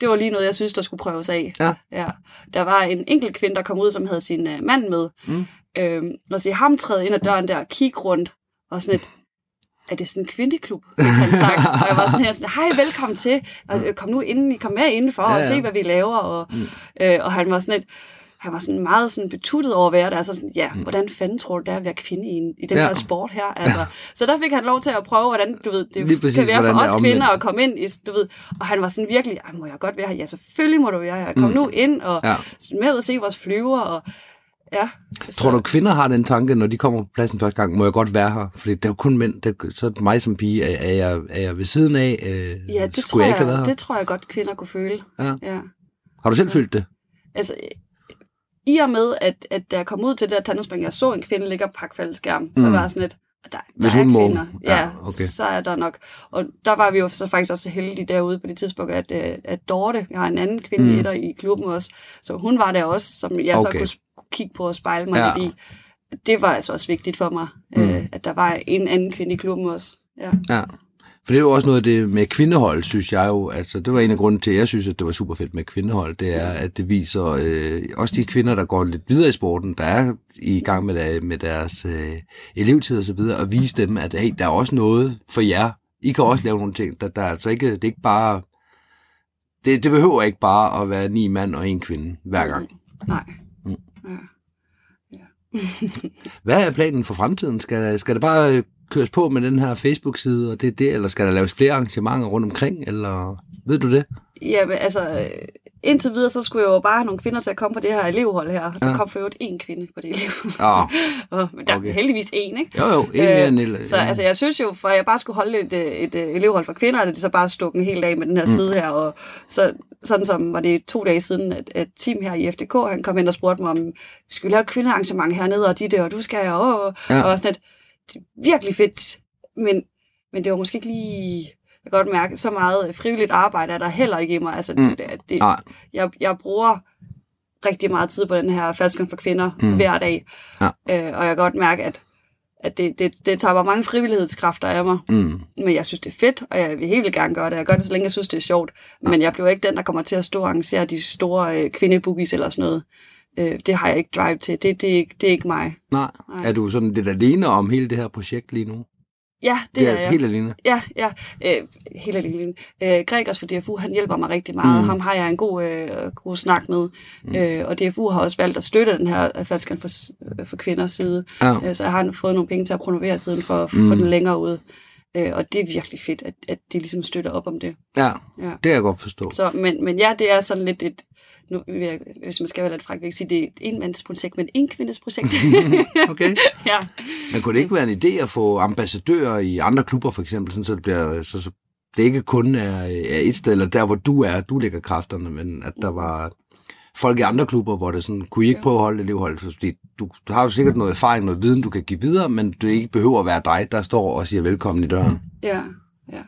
det var lige noget, jeg synes, der skulle prøves af. Ja. ja. Der var en enkelt kvinde, der kom ud, som havde sin uh, mand med. Mm. Øhm, og se ham træde ind ad døren der og kigge rundt, og sådan et, er det sådan en kvindeklub, han sagt. og jeg var sådan her, sådan, hej, velkommen til, og, øh, kom nu ind, kom med indenfor Ja, og ja. se, hvad vi laver. Og, mm. øh, og han var sådan et, han var sådan meget sådan betuttet over være der, altså sådan, ja, mm. hvordan fanden tror du, det er at være kvinde i, en, i den Ja. her sport her? Altså, så der fik han lov til at prøve, hvordan, du ved, det præcis, kan være for os kvinder at komme ind, i, du ved, og han var sådan virkelig, "Ej, må jeg godt være her? Ja, selvfølgelig må du være her. Kom mm. nu ind og Ja. ja. med ud og se vores flyver, og ja. Tror du, kvinder har den tanke, når de kommer på pladsen første gang, må jeg godt være her? Fordi det er jo kun mænd, det, er- så er det mig som pige, er, er, jeg, er jeg ved siden af? Øh, Ja, det tror, jeg jeg, det tror jeg godt, kvinder kunne føle. Ja. ja. Har du selv følt det? Altså, i og med, at, at da jeg kom ud til det der tandemspring, jeg så en kvinde ligge og pakke faldskærm, så Mm. var jeg sådan lidt, der, der Hvis er hun må. kvinder. Ja, Ja, okay. så er der nok. Og der var vi jo så faktisk også så heldige derude på det tidspunkt, at, øh, at Dorte, jeg har en anden kvinde Mm. i klubben også, så hun var der også, som jeg okay. Så kunne kigge på og spejle mig Ja. i. Det var altså også vigtigt for mig, mm. øh, at der var en anden kvinde i klubben også. Ja. Ja. For det er jo også noget af det med kvindehold, synes jeg jo. Altså, det var en af grunden til, at jeg synes, at det var super fedt med kvindehold. Det er, at det viser øh, også de kvinder, der går lidt videre i sporten, der er i gang med, der, med deres øh, elevtid og så videre, og vise dem, at hey, der er også noget for jer. I kan også lave nogle ting. Der, der er altså ikke, det er ikke bare... Det, det behøver ikke bare at være ni mand og en kvinde hver gang. Nej. Mm. Ja. Hvad er planen for fremtiden? Skal, skal det bare øh, køres på med den her Facebook-side, og det er det, eller skal der laves flere arrangementer rundt omkring, eller ved du det? Ja, men altså, øh, indtil videre, så skulle jeg jo bare have nogle kvinder til at komme på det her elevhold her. Der Ja. kom for øvrigt én kvinde på det elevhold. *laughs* Åh, Og der Okay. er heldigvis én, ikke? jo jo, en mere end eller, Så altså, jeg synes jo, for jeg bare skulle holde et, øh, et, et elevhold for kvinder, at det så bare stukket en hel dag med den her mm. side her. Og så, sådan som var det to dage siden, at, at Tim her i FDK, han kom ind og spurgte mig, om vi skulle lave et kvindearrangement hernede, og de der, og du skal, og, og, Ja. og sådan er virkelig fedt, men, men det var måske ikke lige, jeg kan godt mærke, så meget frivilligt arbejde er der heller ikke i mig. Altså, Mm. det, det, Nej, jeg, jeg bruger rigtig meget tid på den her fastgang for kvinder Mm. hver dag. Ja. Øh, og jeg kan godt mærke, at, at det, det, det tager bare mange frivillighedskræfter af mig. mm, Men jeg synes, det er fedt, og jeg vil helt vildt gerne gøre det. Jeg gør det, så længe jeg synes, det er sjovt. Men jeg bliver ikke den, der kommer til at stå og arrangere de store øh, kvindeboogies eller sådan noget. Øh, det har jeg ikke drive til. Det, det, er, ikke, det er ikke mig. Nej. Nej. Er du sådan lidt alene om hele det her projekt lige nu? Ja, det, er jeg. helt alene. Ja, ja. Øh, helt alene. Øh, Gregers for DFU, han hjælper mig rigtig meget. Mm. Ham har jeg en god, øh, god snak med. Mm. Øh, og DFU har også valgt at støtte den her faldskan for, øh, for kvinders side. Ja. Øh, så jeg har fået nogle penge til at promovere siden for, for Mm. den længere ud. Øh, og det er virkelig fedt, at, at de ligesom støtter op om det. Ja, Ja. det kan jeg godt forstå. Så, men, men ja, det er sådan lidt et, nu, vil jeg, hvis man skal være lidt fræk, vil jeg ikke sige, det er et enmandsprojekt, men en kvindes projekt. *laughs* Okay. ja. Men kunne det ikke være en idé at få ambassadører i andre klubber, for eksempel, sådan, så det bliver... Så, så det ikke kun er, er et sted, eller der, hvor du er, du lægger kræfterne, men at der var folk i andre klubber, hvor det sådan, kunne I ikke prøve at holde elevhold? Fordi du, du har jo sikkert noget erfaring, noget viden, du kan give videre, men det ikke behøver at være dig, der står og siger velkommen i døren. Ja, ja.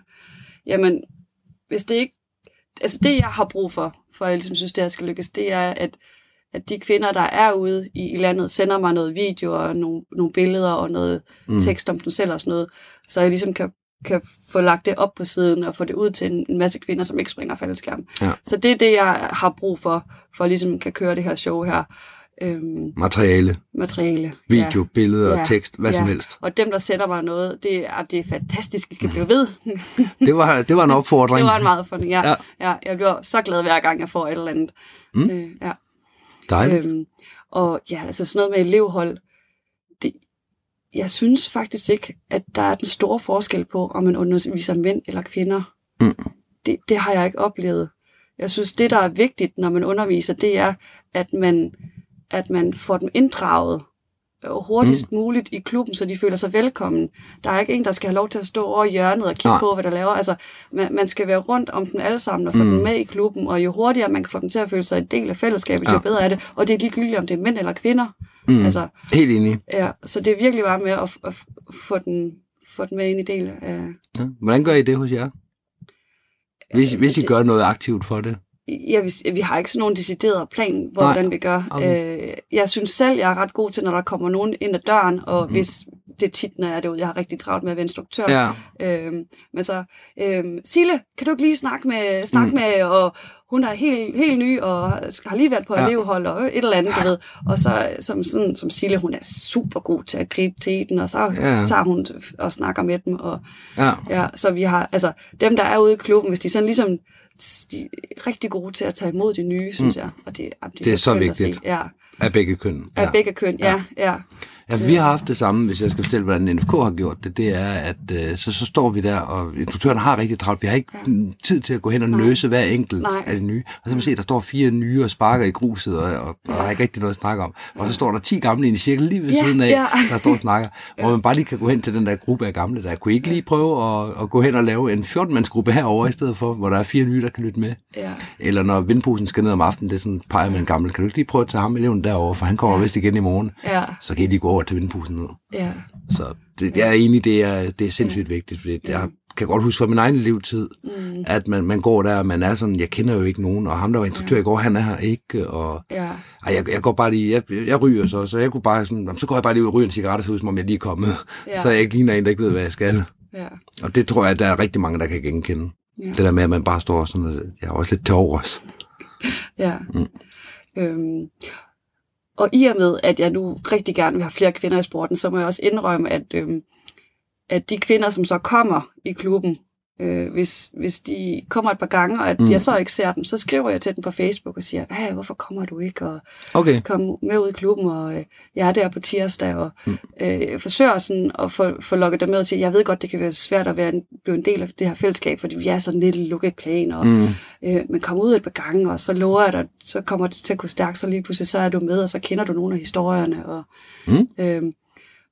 Jamen, hvis det ikke... Altså det, jeg har brug for, for at jeg ligesom synes, det her skal lykkes, det er, at, at de kvinder, der er ude i, i landet, sender mig noget video og nogle, nogle billeder og noget mm. tekst om dem selv og sådan noget, så jeg ligesom kan, kan få lagt det op på siden og få det ud til en, en masse kvinder, som ikke springer faldskærm. Ja. Så det er det, jeg har brug for, for at ligesom kan køre det her show her. Øhm, Materiale, materiale. video, billeder, Ja. tekst, hvad som Ja. helst. Og dem, der sætter mig noget, det er, det er fantastisk, I skal blive ved. *laughs* Det var, det var en opfordring. *laughs* Det var en meget ja. Ja. ja. ja. Jeg bliver så glad hver gang, jeg får et eller andet. Mm. Øh, ja. Dejligt. Øhm, og ja, altså sådan noget med elevhold, det, jeg synes faktisk ikke, at der er den store forskel på, om man underviser mænd eller kvinder. Mm. Det, det har jeg ikke oplevet. Jeg synes, det, der er vigtigt, når man underviser, det er, at man, at man får dem inddraget øh, hurtigst mm. muligt i klubben, så de føler sig velkommen. Der er ikke en, der skal have lov til at stå over i hjørnet og kigge Nej. På, hvad der laver. Altså, man, man skal være rundt om dem alle sammen og få Mm. dem med i klubben, og jo hurtigere man kan få dem til at føle sig en del af fællesskabet, jo Ja. bedre er det. Og det er ligegyldigt, om det er mænd eller kvinder. Mm. Altså, Helt enig. ja, så det er virkelig bare med at, at få, den, få den med ind i del af... Ja. Hvordan gør I det hos jer? Hvis, hvis I det- gør noget aktivt for det. Ja, vi, vi har ikke sådan nogen decideret plan, hvordan Nej. vi gør. Okay. Øh, jeg synes selv, jeg er ret god til, når der kommer nogen ind ad døren, og mm. hvis det er tit, når jeg er derude, jeg har rigtig travlt med at være instruktør. Ja. Øhm, men så, øhm, Sille, kan du ikke lige snakke med, snakke Mm. med, og hun er helt, helt ny, og har lige været på Ja. elevhold, og et eller andet, du ved. Og så, som, sådan, som Sille, hun er super god til at gribe til den, og så ja. tager hun og snakker med dem, og Ja. Ja, så vi har, altså dem, der er ude i klubben, hvis de sådan ligesom, de er rigtig gode til at tage imod de nye, synes jeg. Og det, jamen, Det er så at se. vigtigt. Ja, Af begge køn. af Ja. begge køn, ja, ja. Ja, vi har haft det samme, hvis jeg skal fortælle, hvordan NFK har gjort det. Det er, at øh, så, så står vi der, og instruktøren har rigtig travlt. Vi har ikke ja. tid til at gå hen og nøse hver enkelt Nej. af de nye. Og så kan man se, at der står fire nye og sparker i gruset, og, og, og der er ikke rigtig noget at snakke om. Og så står der 10 gamle i en cirkel lige ved Ja, siden af, ja. der står og snakker. *laughs* Hvor man bare lige kan gå hen til den der gruppe af gamle der. Kunne ikke lige prøve at, at gå hen og lave en 14-mandsgruppe herover i stedet for, hvor der er fire nye, der kan lytte med? ja. Eller når vindposen skal ned om aftenen, det er sådan, peger med en gammel. Kan du ikke lige prøve at tage ham eleven derover, for han kommer vist igen i morgen. Ja, Så kan I lige gå over til vindposen ned. ja, Så det, jeg er enig, det er, det er sindssygt vigtigt, fordi jeg kan godt huske fra min egen livstid, mm. at man, man går der, og man er sådan, jeg kender jo ikke nogen, og ham, der var instruktør i går, han er her ikke, og ja. ej, jeg, jeg går bare lige, jeg, jeg ryger så, så jeg kunne bare sådan, "Jamen, så går jeg bare lige ud og ryger en cigaret, så ud, som om jeg lige er kommet, Ja. så jeg ikke ligner en, der ikke ved, hvad jeg skal. ja. Og det tror jeg, der er rigtig mange, der kan genkende. Ja. Det der med, at man bare står sådan, og jeg er også lidt til overs. Ja. Mm. Øhm, og i og med, at jeg nu rigtig gerne vil have flere kvinder i sporten, så må jeg også indrømme, at, øh, at de kvinder, som så kommer i klubben, øh, hvis, hvis de kommer et par gange, og at Mm. jeg så ikke ser dem, så skriver jeg til dem på Facebook og siger, hey, hvorfor kommer du ikke? Og Okay. kom med ud i klubben, og øh, jeg er der på tirsdag, og mm. øh, forsøger sådan at få, få lukket dem med og sige, jeg ved godt, det kan være svært at være en, blive en del af det her fællesskab, fordi vi er sådan lille lukket klan, og, Mm. øh, men kom ud et par gange, og så lover jeg dig, så kommer det til at kunne stærke, så lige pludselig så er du med, og så kender du nogle af historierne, og, Mm. øh,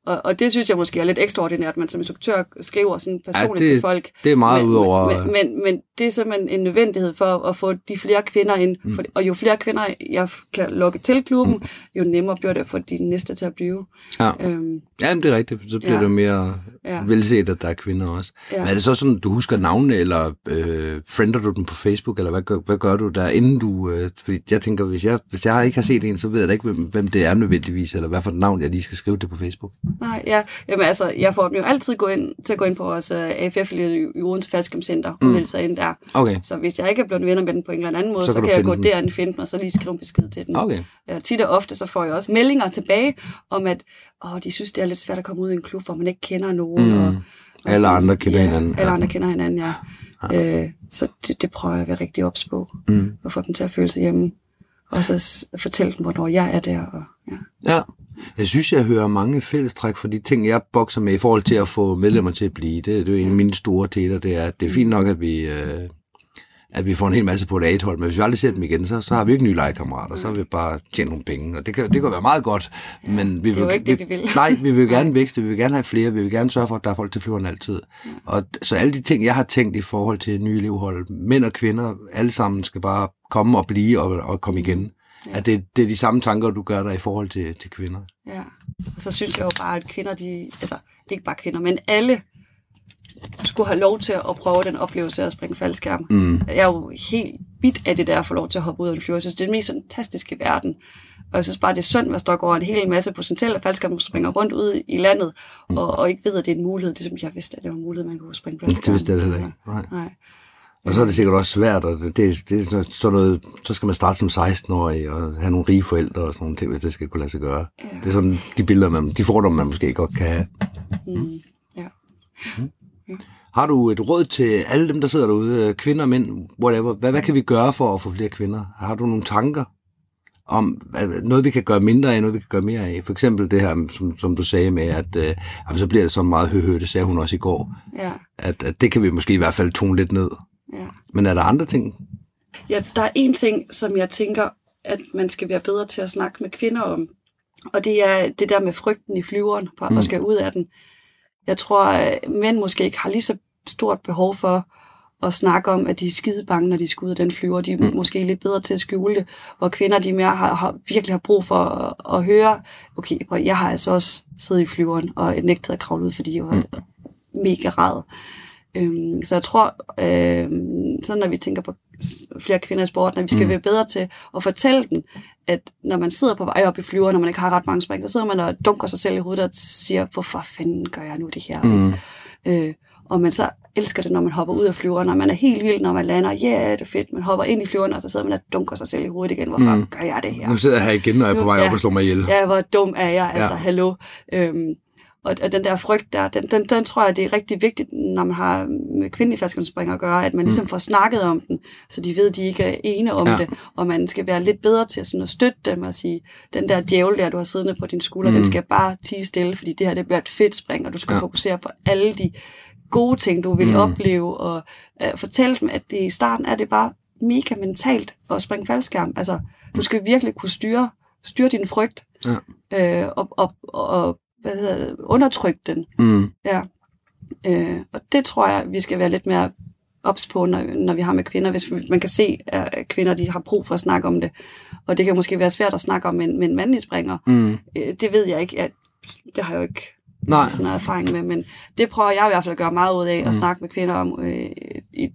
og, og det synes jeg måske er lidt ekstraordinært, at man som instruktør skriver sådan personligt det- til folk. Det er meget men, ud over... Men, men, men det er simpelthen en nødvendighed for at få de flere kvinder ind. Mm. For, og jo flere kvinder jeg kan lokke til klubben, mm. jo nemmere bliver det for de næste til at blive. Ja. Øhm, Ja, men det er rigtigt, så bliver Ja. det mere ja. Ja. velset, at der er kvinder også. Ja. Ja. Men er det så sådan, du husker navnene, eller øh, friender du dem på Facebook, eller hvad gør, hvad gør du der, inden du... Øh, fordi jeg tænker, hvis jeg, hvis jeg ikke har set en, så ved jeg da ikke, hvem, hvem det er nødvendigvis, eller hvad for et navn, jeg lige skal skrive det på Facebook. Nej, ja. Jamen altså, jeg får dem jo altid gå ind, til at gå ind på vores uh, AFF i, Odense Fastkamp Center og Mm. melde sig ind der. er. Okay. Så hvis jeg ikke er blevet venner med den på en eller anden måde, Så kan så kan jeg gå den. derind og finde den, og så lige skrive en besked til den. Okay. Ja, tit og ofte så får jeg også meldinger tilbage om, at åh, de synes, det er lidt svært at komme ud i en klub, hvor man ikke kender nogen. Mm. Og, og Alle så- andre kender ja, hinanden, Alle ja. andre kender hinanden, ja. Øh, så det, det prøver jeg at være rigtig ops på, Mm. og få dem til at føle sig hjemme. Og så fortælle dem, hvornår jeg er der. Og, ja. Ja. Jeg synes, jeg hører mange fællestræk for de ting, jeg bokser med i forhold til at få medlemmer til at blive. Det, det er jo en af mine store teter, det er, at det er fint nok, at vi, øh, at vi får en hel masse på et A-hold, men hvis vi aldrig ser dem igen, så, så har vi ikke nye legekammerater, så har vi bare tjent nogle penge, og det kan, det kan være meget godt, men vi det er jo ikke det, vi vil. Nej, vi vil gerne vækste, vi vil gerne have flere, vi vil gerne sørge for, at der er folk til flyveren altid. Og så alle de ting, jeg har tænkt i forhold til nye elevhold, mænd og kvinder, alle sammen skal bare komme og blive og, og komme igen. At det, det er de samme tanker, du gør der i forhold til, til kvinder. Ja. Og så synes jeg jo bare, at kvinder, de, altså ikke bare kvinder, men alle skulle have lov til at prøve den oplevelse af at springe faldskærm. Mm. Jeg er jo helt bit af det der at få lov til at hoppe ud af en flyver. Jeg synes, det er den mest fantastiske verden. Og jeg synes bare, det er synd, hvis der går en hel masse potentielle faldskærm, springer rundt ud i landet, og, og ikke ved, at det er en mulighed. Det er som, jeg vidste, at det var en mulighed, man kunne springe Det faldskærm. vidste jeg heller ikke. Nej. Nej. Og så er det sikkert også svært, og det, det, det er sådan- noget, så skal man starte som 16-årig og have nogle rige forældre og sådan nogle ting, hvis det skal kunne lade sig gøre. Ja. Det er sådan de billeder, man, de fordomme, man måske godt kan have. Mm. Ja. Har du et råd til alle dem, der sidder derude, øh, kvinder og mænd, whatever, hvad, hvad kan vi gøre for at få flere kvinder? Har du nogle tanker om noget, vi kan gøre mindre af, noget, vi kan gøre mere af? For eksempel det her, som, som du sagde med, at øh, jamen, så bliver det så meget høhø, det sagde hun også i går, Ja. at, at det kan vi måske i hvert fald tone lidt ned. Ja. Men er der andre ting? Ja, der er en ting, som jeg tænker, at man skal være bedre til at snakke med kvinder om. Og det er det der med frygten i flyveren, på Mm. at skal ud af den. Jeg tror, at mænd måske ikke har lige så stort behov for at snakke om, at de er skide bange, når de skal ud af den flyver. De er mm. måske lidt bedre til at skjule det, hvor kvinder de mere har, har, virkelig har brug for at, at høre, okay, jeg har altså også siddet i flyveren og nægtet at kravle ud, fordi jeg var mm. mega ræd. Øhm, så jeg tror, øhm, sådan når vi tænker på flere kvinder i sporten, at vi skal Mm. være bedre til at fortælle dem, at når man sidder på vej op i flyver, når man ikke har ret mange spring, så sidder man og dunker sig selv i hovedet og siger, hvorfor fanden gør jeg nu det her? Mm. Øh, og man så elsker det, når man hopper ud af flyveren, når man er helt vild, når man lander, ja, yeah, det er fedt, man hopper ind i flyveren, og så sidder man og dunker sig selv i hovedet igen, hvorfor Mm. gør jeg det her? Nu sidder jeg her igen, og jeg er på Nu- vej ja. op og slår mig ihjel. Ja, hvor dum er jeg, altså, Ja. ja. hallo. Øhm, og, og den der frygt der, den, den, den tror jeg, det er rigtig vigtigt, når man har med kvindelige faldskærmsspringere at gøre, at man ligesom får snakket om den, så de ved, at de ikke er ene om Ja. det, og man skal være lidt bedre til sådan at støtte dem og sige, den der djævel der, du har siddende på din skulder, Mm. mm. den skal bare tige stille, fordi det her det bliver et fedt spring, og du skal Ja. fokusere på alle de gode ting, du vil Mm. mm. opleve, og uh, fortælle dem, at det, i starten er det bare mega mentalt at springe faldskærm. Altså, du skal virkelig kunne styre, styre din frygt, Ja. øh, og, og, og hvad hedder det, undertrykke den. Mm. Ja. Øh, og det tror jeg, vi skal være lidt mere ops på, når, når vi har med kvinder, hvis vi- man kan se, at kvinder de har brug for at snakke om det. Og det kan måske være svært at snakke om med, en- med en mandlig springer. Mm. Øh, det ved jeg ikke. At, det har jeg jo ikke Nej. sådan noget erfaring med, men det prøver jeg i hvert fald at gøre meget ud af, Mm. at snakke med kvinder om øh, i,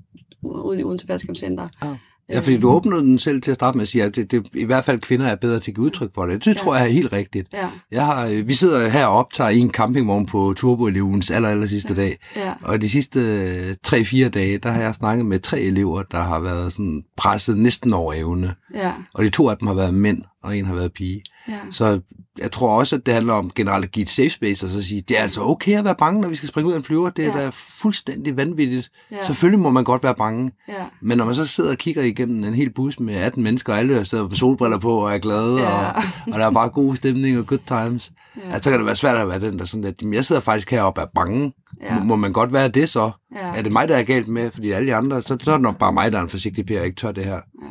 ude i Odense Faldskærmscenter. Ja. Ja, fordi du åbnede den selv til at starte med at sige, at det, det, i hvert fald kvinder er bedre til at give udtryk for det. Det Ja. tror jeg er helt rigtigt. Ja, Jeg har, øh, vi sidder her og optager i en campingvogn på Turbo-elevens aller, aller sidste dag. ja, Og de sidste øh, 3-4 dage, der har jeg snakket med tre elever, der har været sådan presset næsten over evne. ja, Og de to af dem har været mænd, og en har været pige. Ja. Så jeg tror også, at det handler om generelt at give et safe space, og så sige, det er altså okay at være bange, når vi skal springe ud af en flyver. Det er Ja. da fuldstændig vanvittigt. Ja. Selvfølgelig må man godt være bange. ja. Men når man så sidder og kigger igennem en hel bus med 18 mennesker, og alle sidder med solbriller på og er glade, Ja. og, og der er bare god stemning og good times, Ja. altså, så kan det være svært at være den, der sådan, at "Jamen, jeg sidder faktisk heroppe og er bange. Ja. Må man godt være det så? Ja. Er det mig, der er galt med? Fordi alle de andre, så, så er det nok bare mig, der er en forsigtig og ikke tør det her. Ja.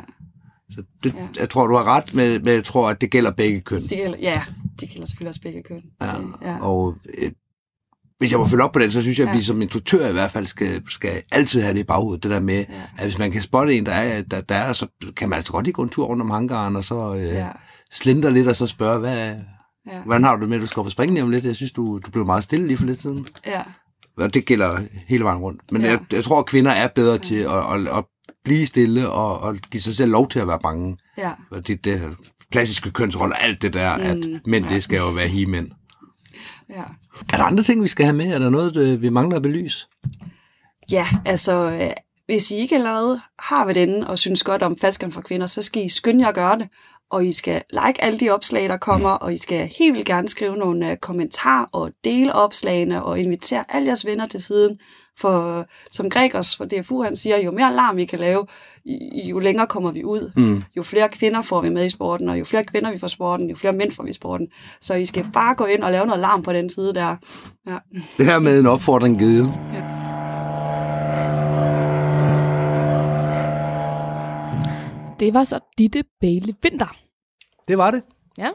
Så det, Ja. ja. jeg tror, du har ret, men, men jeg tror, at det gælder begge køn. Det gælder, ja, det gælder selvfølgelig også begge køn. Ja. ja. Og øh, hvis jeg må følge op på det, så synes jeg, at vi Ja. som instruktør i hvert fald skal, skal altid have det i baghovedet. Det der med, Ja. at hvis man kan spotte en, der er, der, der er så kan man altså godt lige gå en tur rundt om hangaren, og så øh, Ja. ja. slindre lidt, og så spørge, hvad, Ja. hvordan har du det med, at du skal op og springe lige om lidt? Jeg synes, du, du blev meget stille lige for lidt siden. ja. Og det gælder hele vejen rundt. Men Ja. ja. jeg, jeg tror, at kvinder er bedre til at, at, at blive stille og, og give sig selv lov til at være bange. ja. Og det, det klassiske kønsroller, alt det der, at Mm, mænd, ja. det skal jo være he-mænd. ja. Er der andre ting, vi skal have med? Er der noget, øh, vi mangler at belyse? Ja, altså, øh, hvis I ikke allerede har været inde og synes godt om faldskærm for kvinder, så skal I skynde jer at gøre det. Og I skal like alle de opslag, der kommer, og I skal helt vildt gerne skrive nogle uh, kommentarer og dele opslagene og invitere alle jeres venner til siden. For som Gregers fra DFU han siger, jo mere larm vi kan lave, jo længere kommer vi ud. Mm. Jo flere kvinder får vi med i sporten, og jo flere kvinder vi får i sporten, jo flere mænd får vi i sporten. Så I skal bare gå ind og lave noget larm på den side der. Ja. Det her med en opfordring givet. Det var så Ditte Bailey Vinter. Det var det. Ja.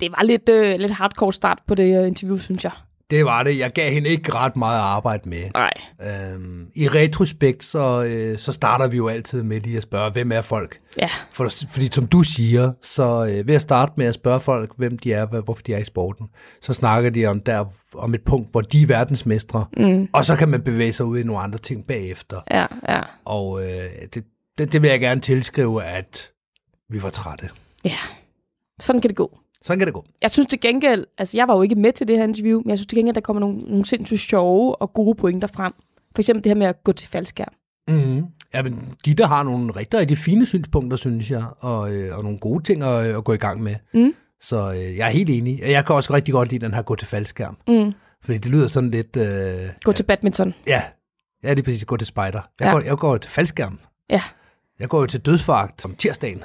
Det var lidt, øh, lidt hardcore start på det øh, interview, synes jeg. Det var det. Jeg gav hende ikke ret meget arbejde med. Nej. Øhm, I retrospekt, så, øh, så starter vi jo altid med lige at spørge, hvem er folk? Ja. For, fordi som du siger, så øh, ved at starte med at spørge folk, hvem de er, hvorfor de er i sporten, så snakker de om, der, om et punkt, hvor de er verdensmestre, Mm. og så kan man bevæge sig ud i nogle andre ting bagefter. Ja, ja. Og øh, det, det, det vil jeg gerne tilskrive, at vi var trætte. Ja. Sådan kan det gå. Sådan kan det gå. Jeg synes til gengæld, altså jeg var jo ikke med til det her interview, men jeg synes til gengæld, der kommer nogle, nogle sindssygt sjove og gode pointer frem. For eksempel det her med at gå til faldskærm. Mm-hmm. Ja, men Gitte har nogle rigtig, rigtig fine synspunkter, synes jeg, og, øh, og nogle gode ting at, at gå i gang med. Mm. Så øh, jeg er helt enig. Jeg kan også rigtig godt lide den her gå til faldskærm. Mm. Fordi det lyder sådan lidt... Øh, Gå til badminton. ja, ja, det er præcis gå til spider. Jeg, Ja. ja. går, jeg går til faldskærm. Ja. Jeg går jo til dødsfagt om tirsdagen.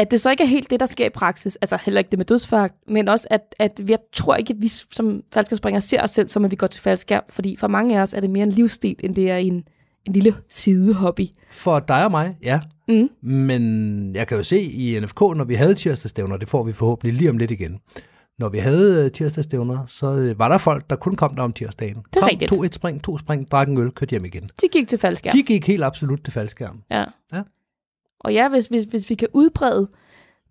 At det så ikke er helt det, der sker i praksis, altså heller ikke det med dødsfagt, men også, at, at jeg tror ikke, at vi som faldskærmspringere ser os selv, som at vi går til faldskærm, fordi for mange af os er det mere en livsstil, end det er en, en lille sidehobby. For dig og mig, ja. Mm. Men jeg kan jo se i NFK, når vi havde tirsdagsstævner, det får vi forhåbentlig lige om lidt igen. Når vi havde øh, tirsdagsstævner, så øh, var der folk, der kun kom der om tirsdagen. Det er kom, rigtigt. tog et spring, to spring, drak en øl, kørte hjem igen. De gik til faldskærm. De gik helt absolut til faldskærm. Ja. Ja. Og ja, hvis, hvis, hvis vi kan udbrede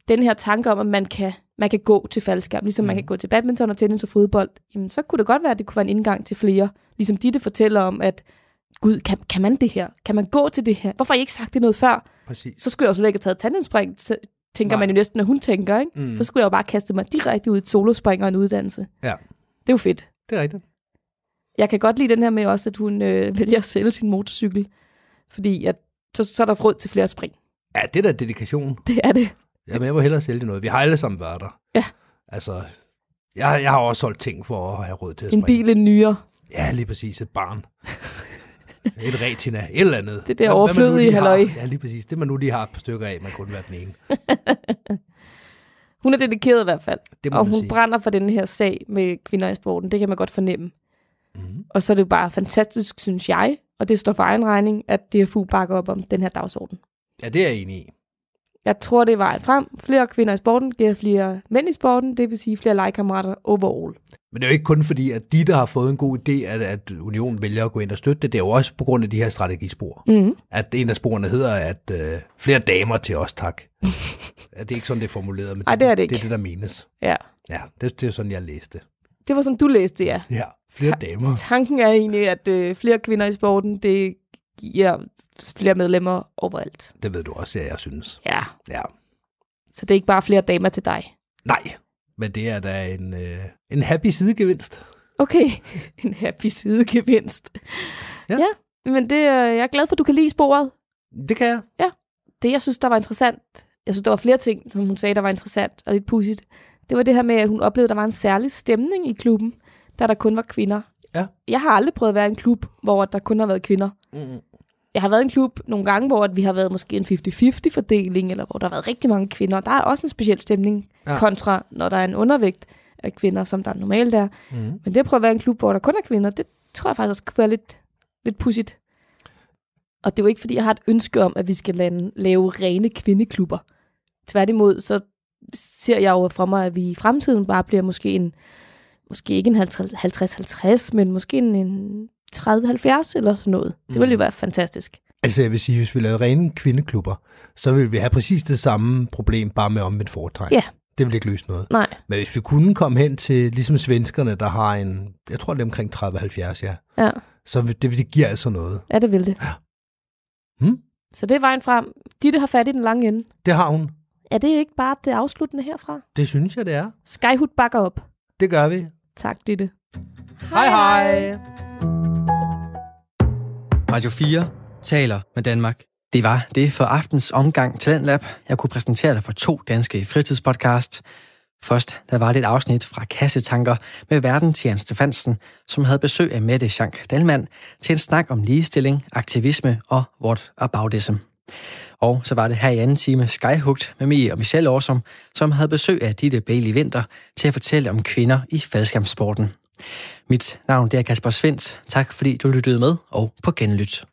den her tanke om, at man kan, man kan gå til faldskærm, ligesom mm. man kan gå til badminton og tennis og fodbold, jamen så kunne det godt være, at det kunne være en indgang til flere. Ligesom Ditte fortæller om, at gud, kan, kan man det her? Kan man gå til det her? Hvorfor har I ikke sagt det noget før? Præcis. Så skulle jeg jo slet ikke have taget tandemspring, tænker Nej. man jo næsten, når hun tænker, ikke? Mm. Så skulle jeg jo bare kaste mig direkte ud i et solospring og en uddannelse. Ja. Det er jo fedt. Det er rigtigt. Jeg kan godt lide den her med også, at hun øh, vælger at sælge sin motorcykel, fordi at, så, så er der råd til flere spring. Ja, det er da dedikation. Det er det. Jamen, jeg må hellere sælge noget. Vi har alle sammen været der. Ja. Altså, jeg, jeg har også solgt ting for at have råd til at En springe. bil, en nyere. Ja, lige præcis. Et barn. et retina. Et eller andet. Det der overflødige halløj. Ja, lige præcis. Det man nu lige har et par stykker af, man kunne være den ene. *laughs* Hun er dedikeret i hvert fald. Det må Og hun sige. brænder for den her sag med kvinder i sporten. Det kan man godt fornemme. Mhm. Og så er det jo bare fantastisk, synes jeg, og det står for egen regning, at DFU bakker op om den her dagsorden. Ja, det er jeg enig i. Jeg tror, det er vejen frem. Flere kvinder i sporten giver flere mænd i sporten, det vil sige flere legekammerater overall. Men det er jo ikke kun fordi, at de, der har fået en god idé, at, at unionen vælger at gå ind og støtte det. Det er jo også på grund af de her strategispor. Mm. At en af sporene hedder, at øh, flere damer til os, tak. *laughs* ja, det er ikke sådan, det er formuleret, men Ej, det er det det ikke. er det, der menes. Ja, Ja, det, det er sådan, jeg læste. det var sådan, du læste det, ja. Ja, flere Ta- damer. Tanken er egentlig, at øh, flere kvinder i sporten, det giver flere medlemmer overalt. Det ved du også, ja, jeg synes. Ja, Ja. så det er ikke bare flere damer til dig. Nej, men det er da en, øh, en happy sidegevinst. Okay, *laughs* en happy sidegevinst. Ja. ja men det, øh, jeg er glad for, at du kan lide sporet. Det kan jeg. Det, jeg synes, der var interessant, jeg synes, der var flere ting, som hun sagde, der var interessant og lidt pudsigt. Det var det her med, at hun oplevede, at der var en særlig stemning i klubben, da der kun var kvinder. Ja. Jeg har aldrig prøvet at være i en klub, hvor der kun har været kvinder. Mm. Jeg har været i en klub nogle gange, hvor at vi har været måske en 50-50 fordeling, eller hvor der har været rigtig mange kvinder. Der er også en speciel stemning Ja. kontra, når der er en undervægt af kvinder, som der normalt er. Mm. Men det at prøve at være en klub, hvor der kun er kvinder, det tror jeg faktisk også kunne være lidt, lidt pudsigt. Og det er jo ikke, fordi jeg har et ønske om, at vi skal lande, lave rene kvindeklubber. Tværtimod, så ser jeg jo for mig, at vi i fremtiden bare bliver måske en, måske ikke en 50-50, men måske en, en 30-70 eller sådan noget. Det ville jo være fantastisk. Altså, jeg vil sige, hvis vi lavede rene kvindeklubber, så ville vi have præcis det samme problem, bare med omvendt foretræk. Ja. Det ville ikke løse noget. Nej, Men hvis vi kunne komme hen til, ligesom svenskerne, der har en, jeg tror det er omkring 30-70, ja, ja, så vil- det, det giver altså noget. ja det vil det. Hmm? Så det er vejen frem. Ditte har fat i den lange ende. Det har hun. Er det ikke bare det afsluttende herfra? Det synes jeg, det er. Skyhood bakker op. Det gør vi. Tak, Ditte. Hej hej! Radio 4 taler med Danmark. Det var det for aftens omgang Talentlab. Jeg kunne præsentere dig for to danske fritidspodcast. Først der var det et afsnit fra Kassetanker med verden Jens Stefansen, som havde besøg af Mette Schank Dalman til en snak om ligestilling, aktivisme og what aboutism. Og så var det her i anden time Skyhugt med Mie og Michelle Årsom, som havde besøg af Ditte Bailey Winter til at fortælle om kvinder i faldskærmssporten. Mit navn det er Kasper Svendt. Tak fordi du lyttede med, og på genlyt.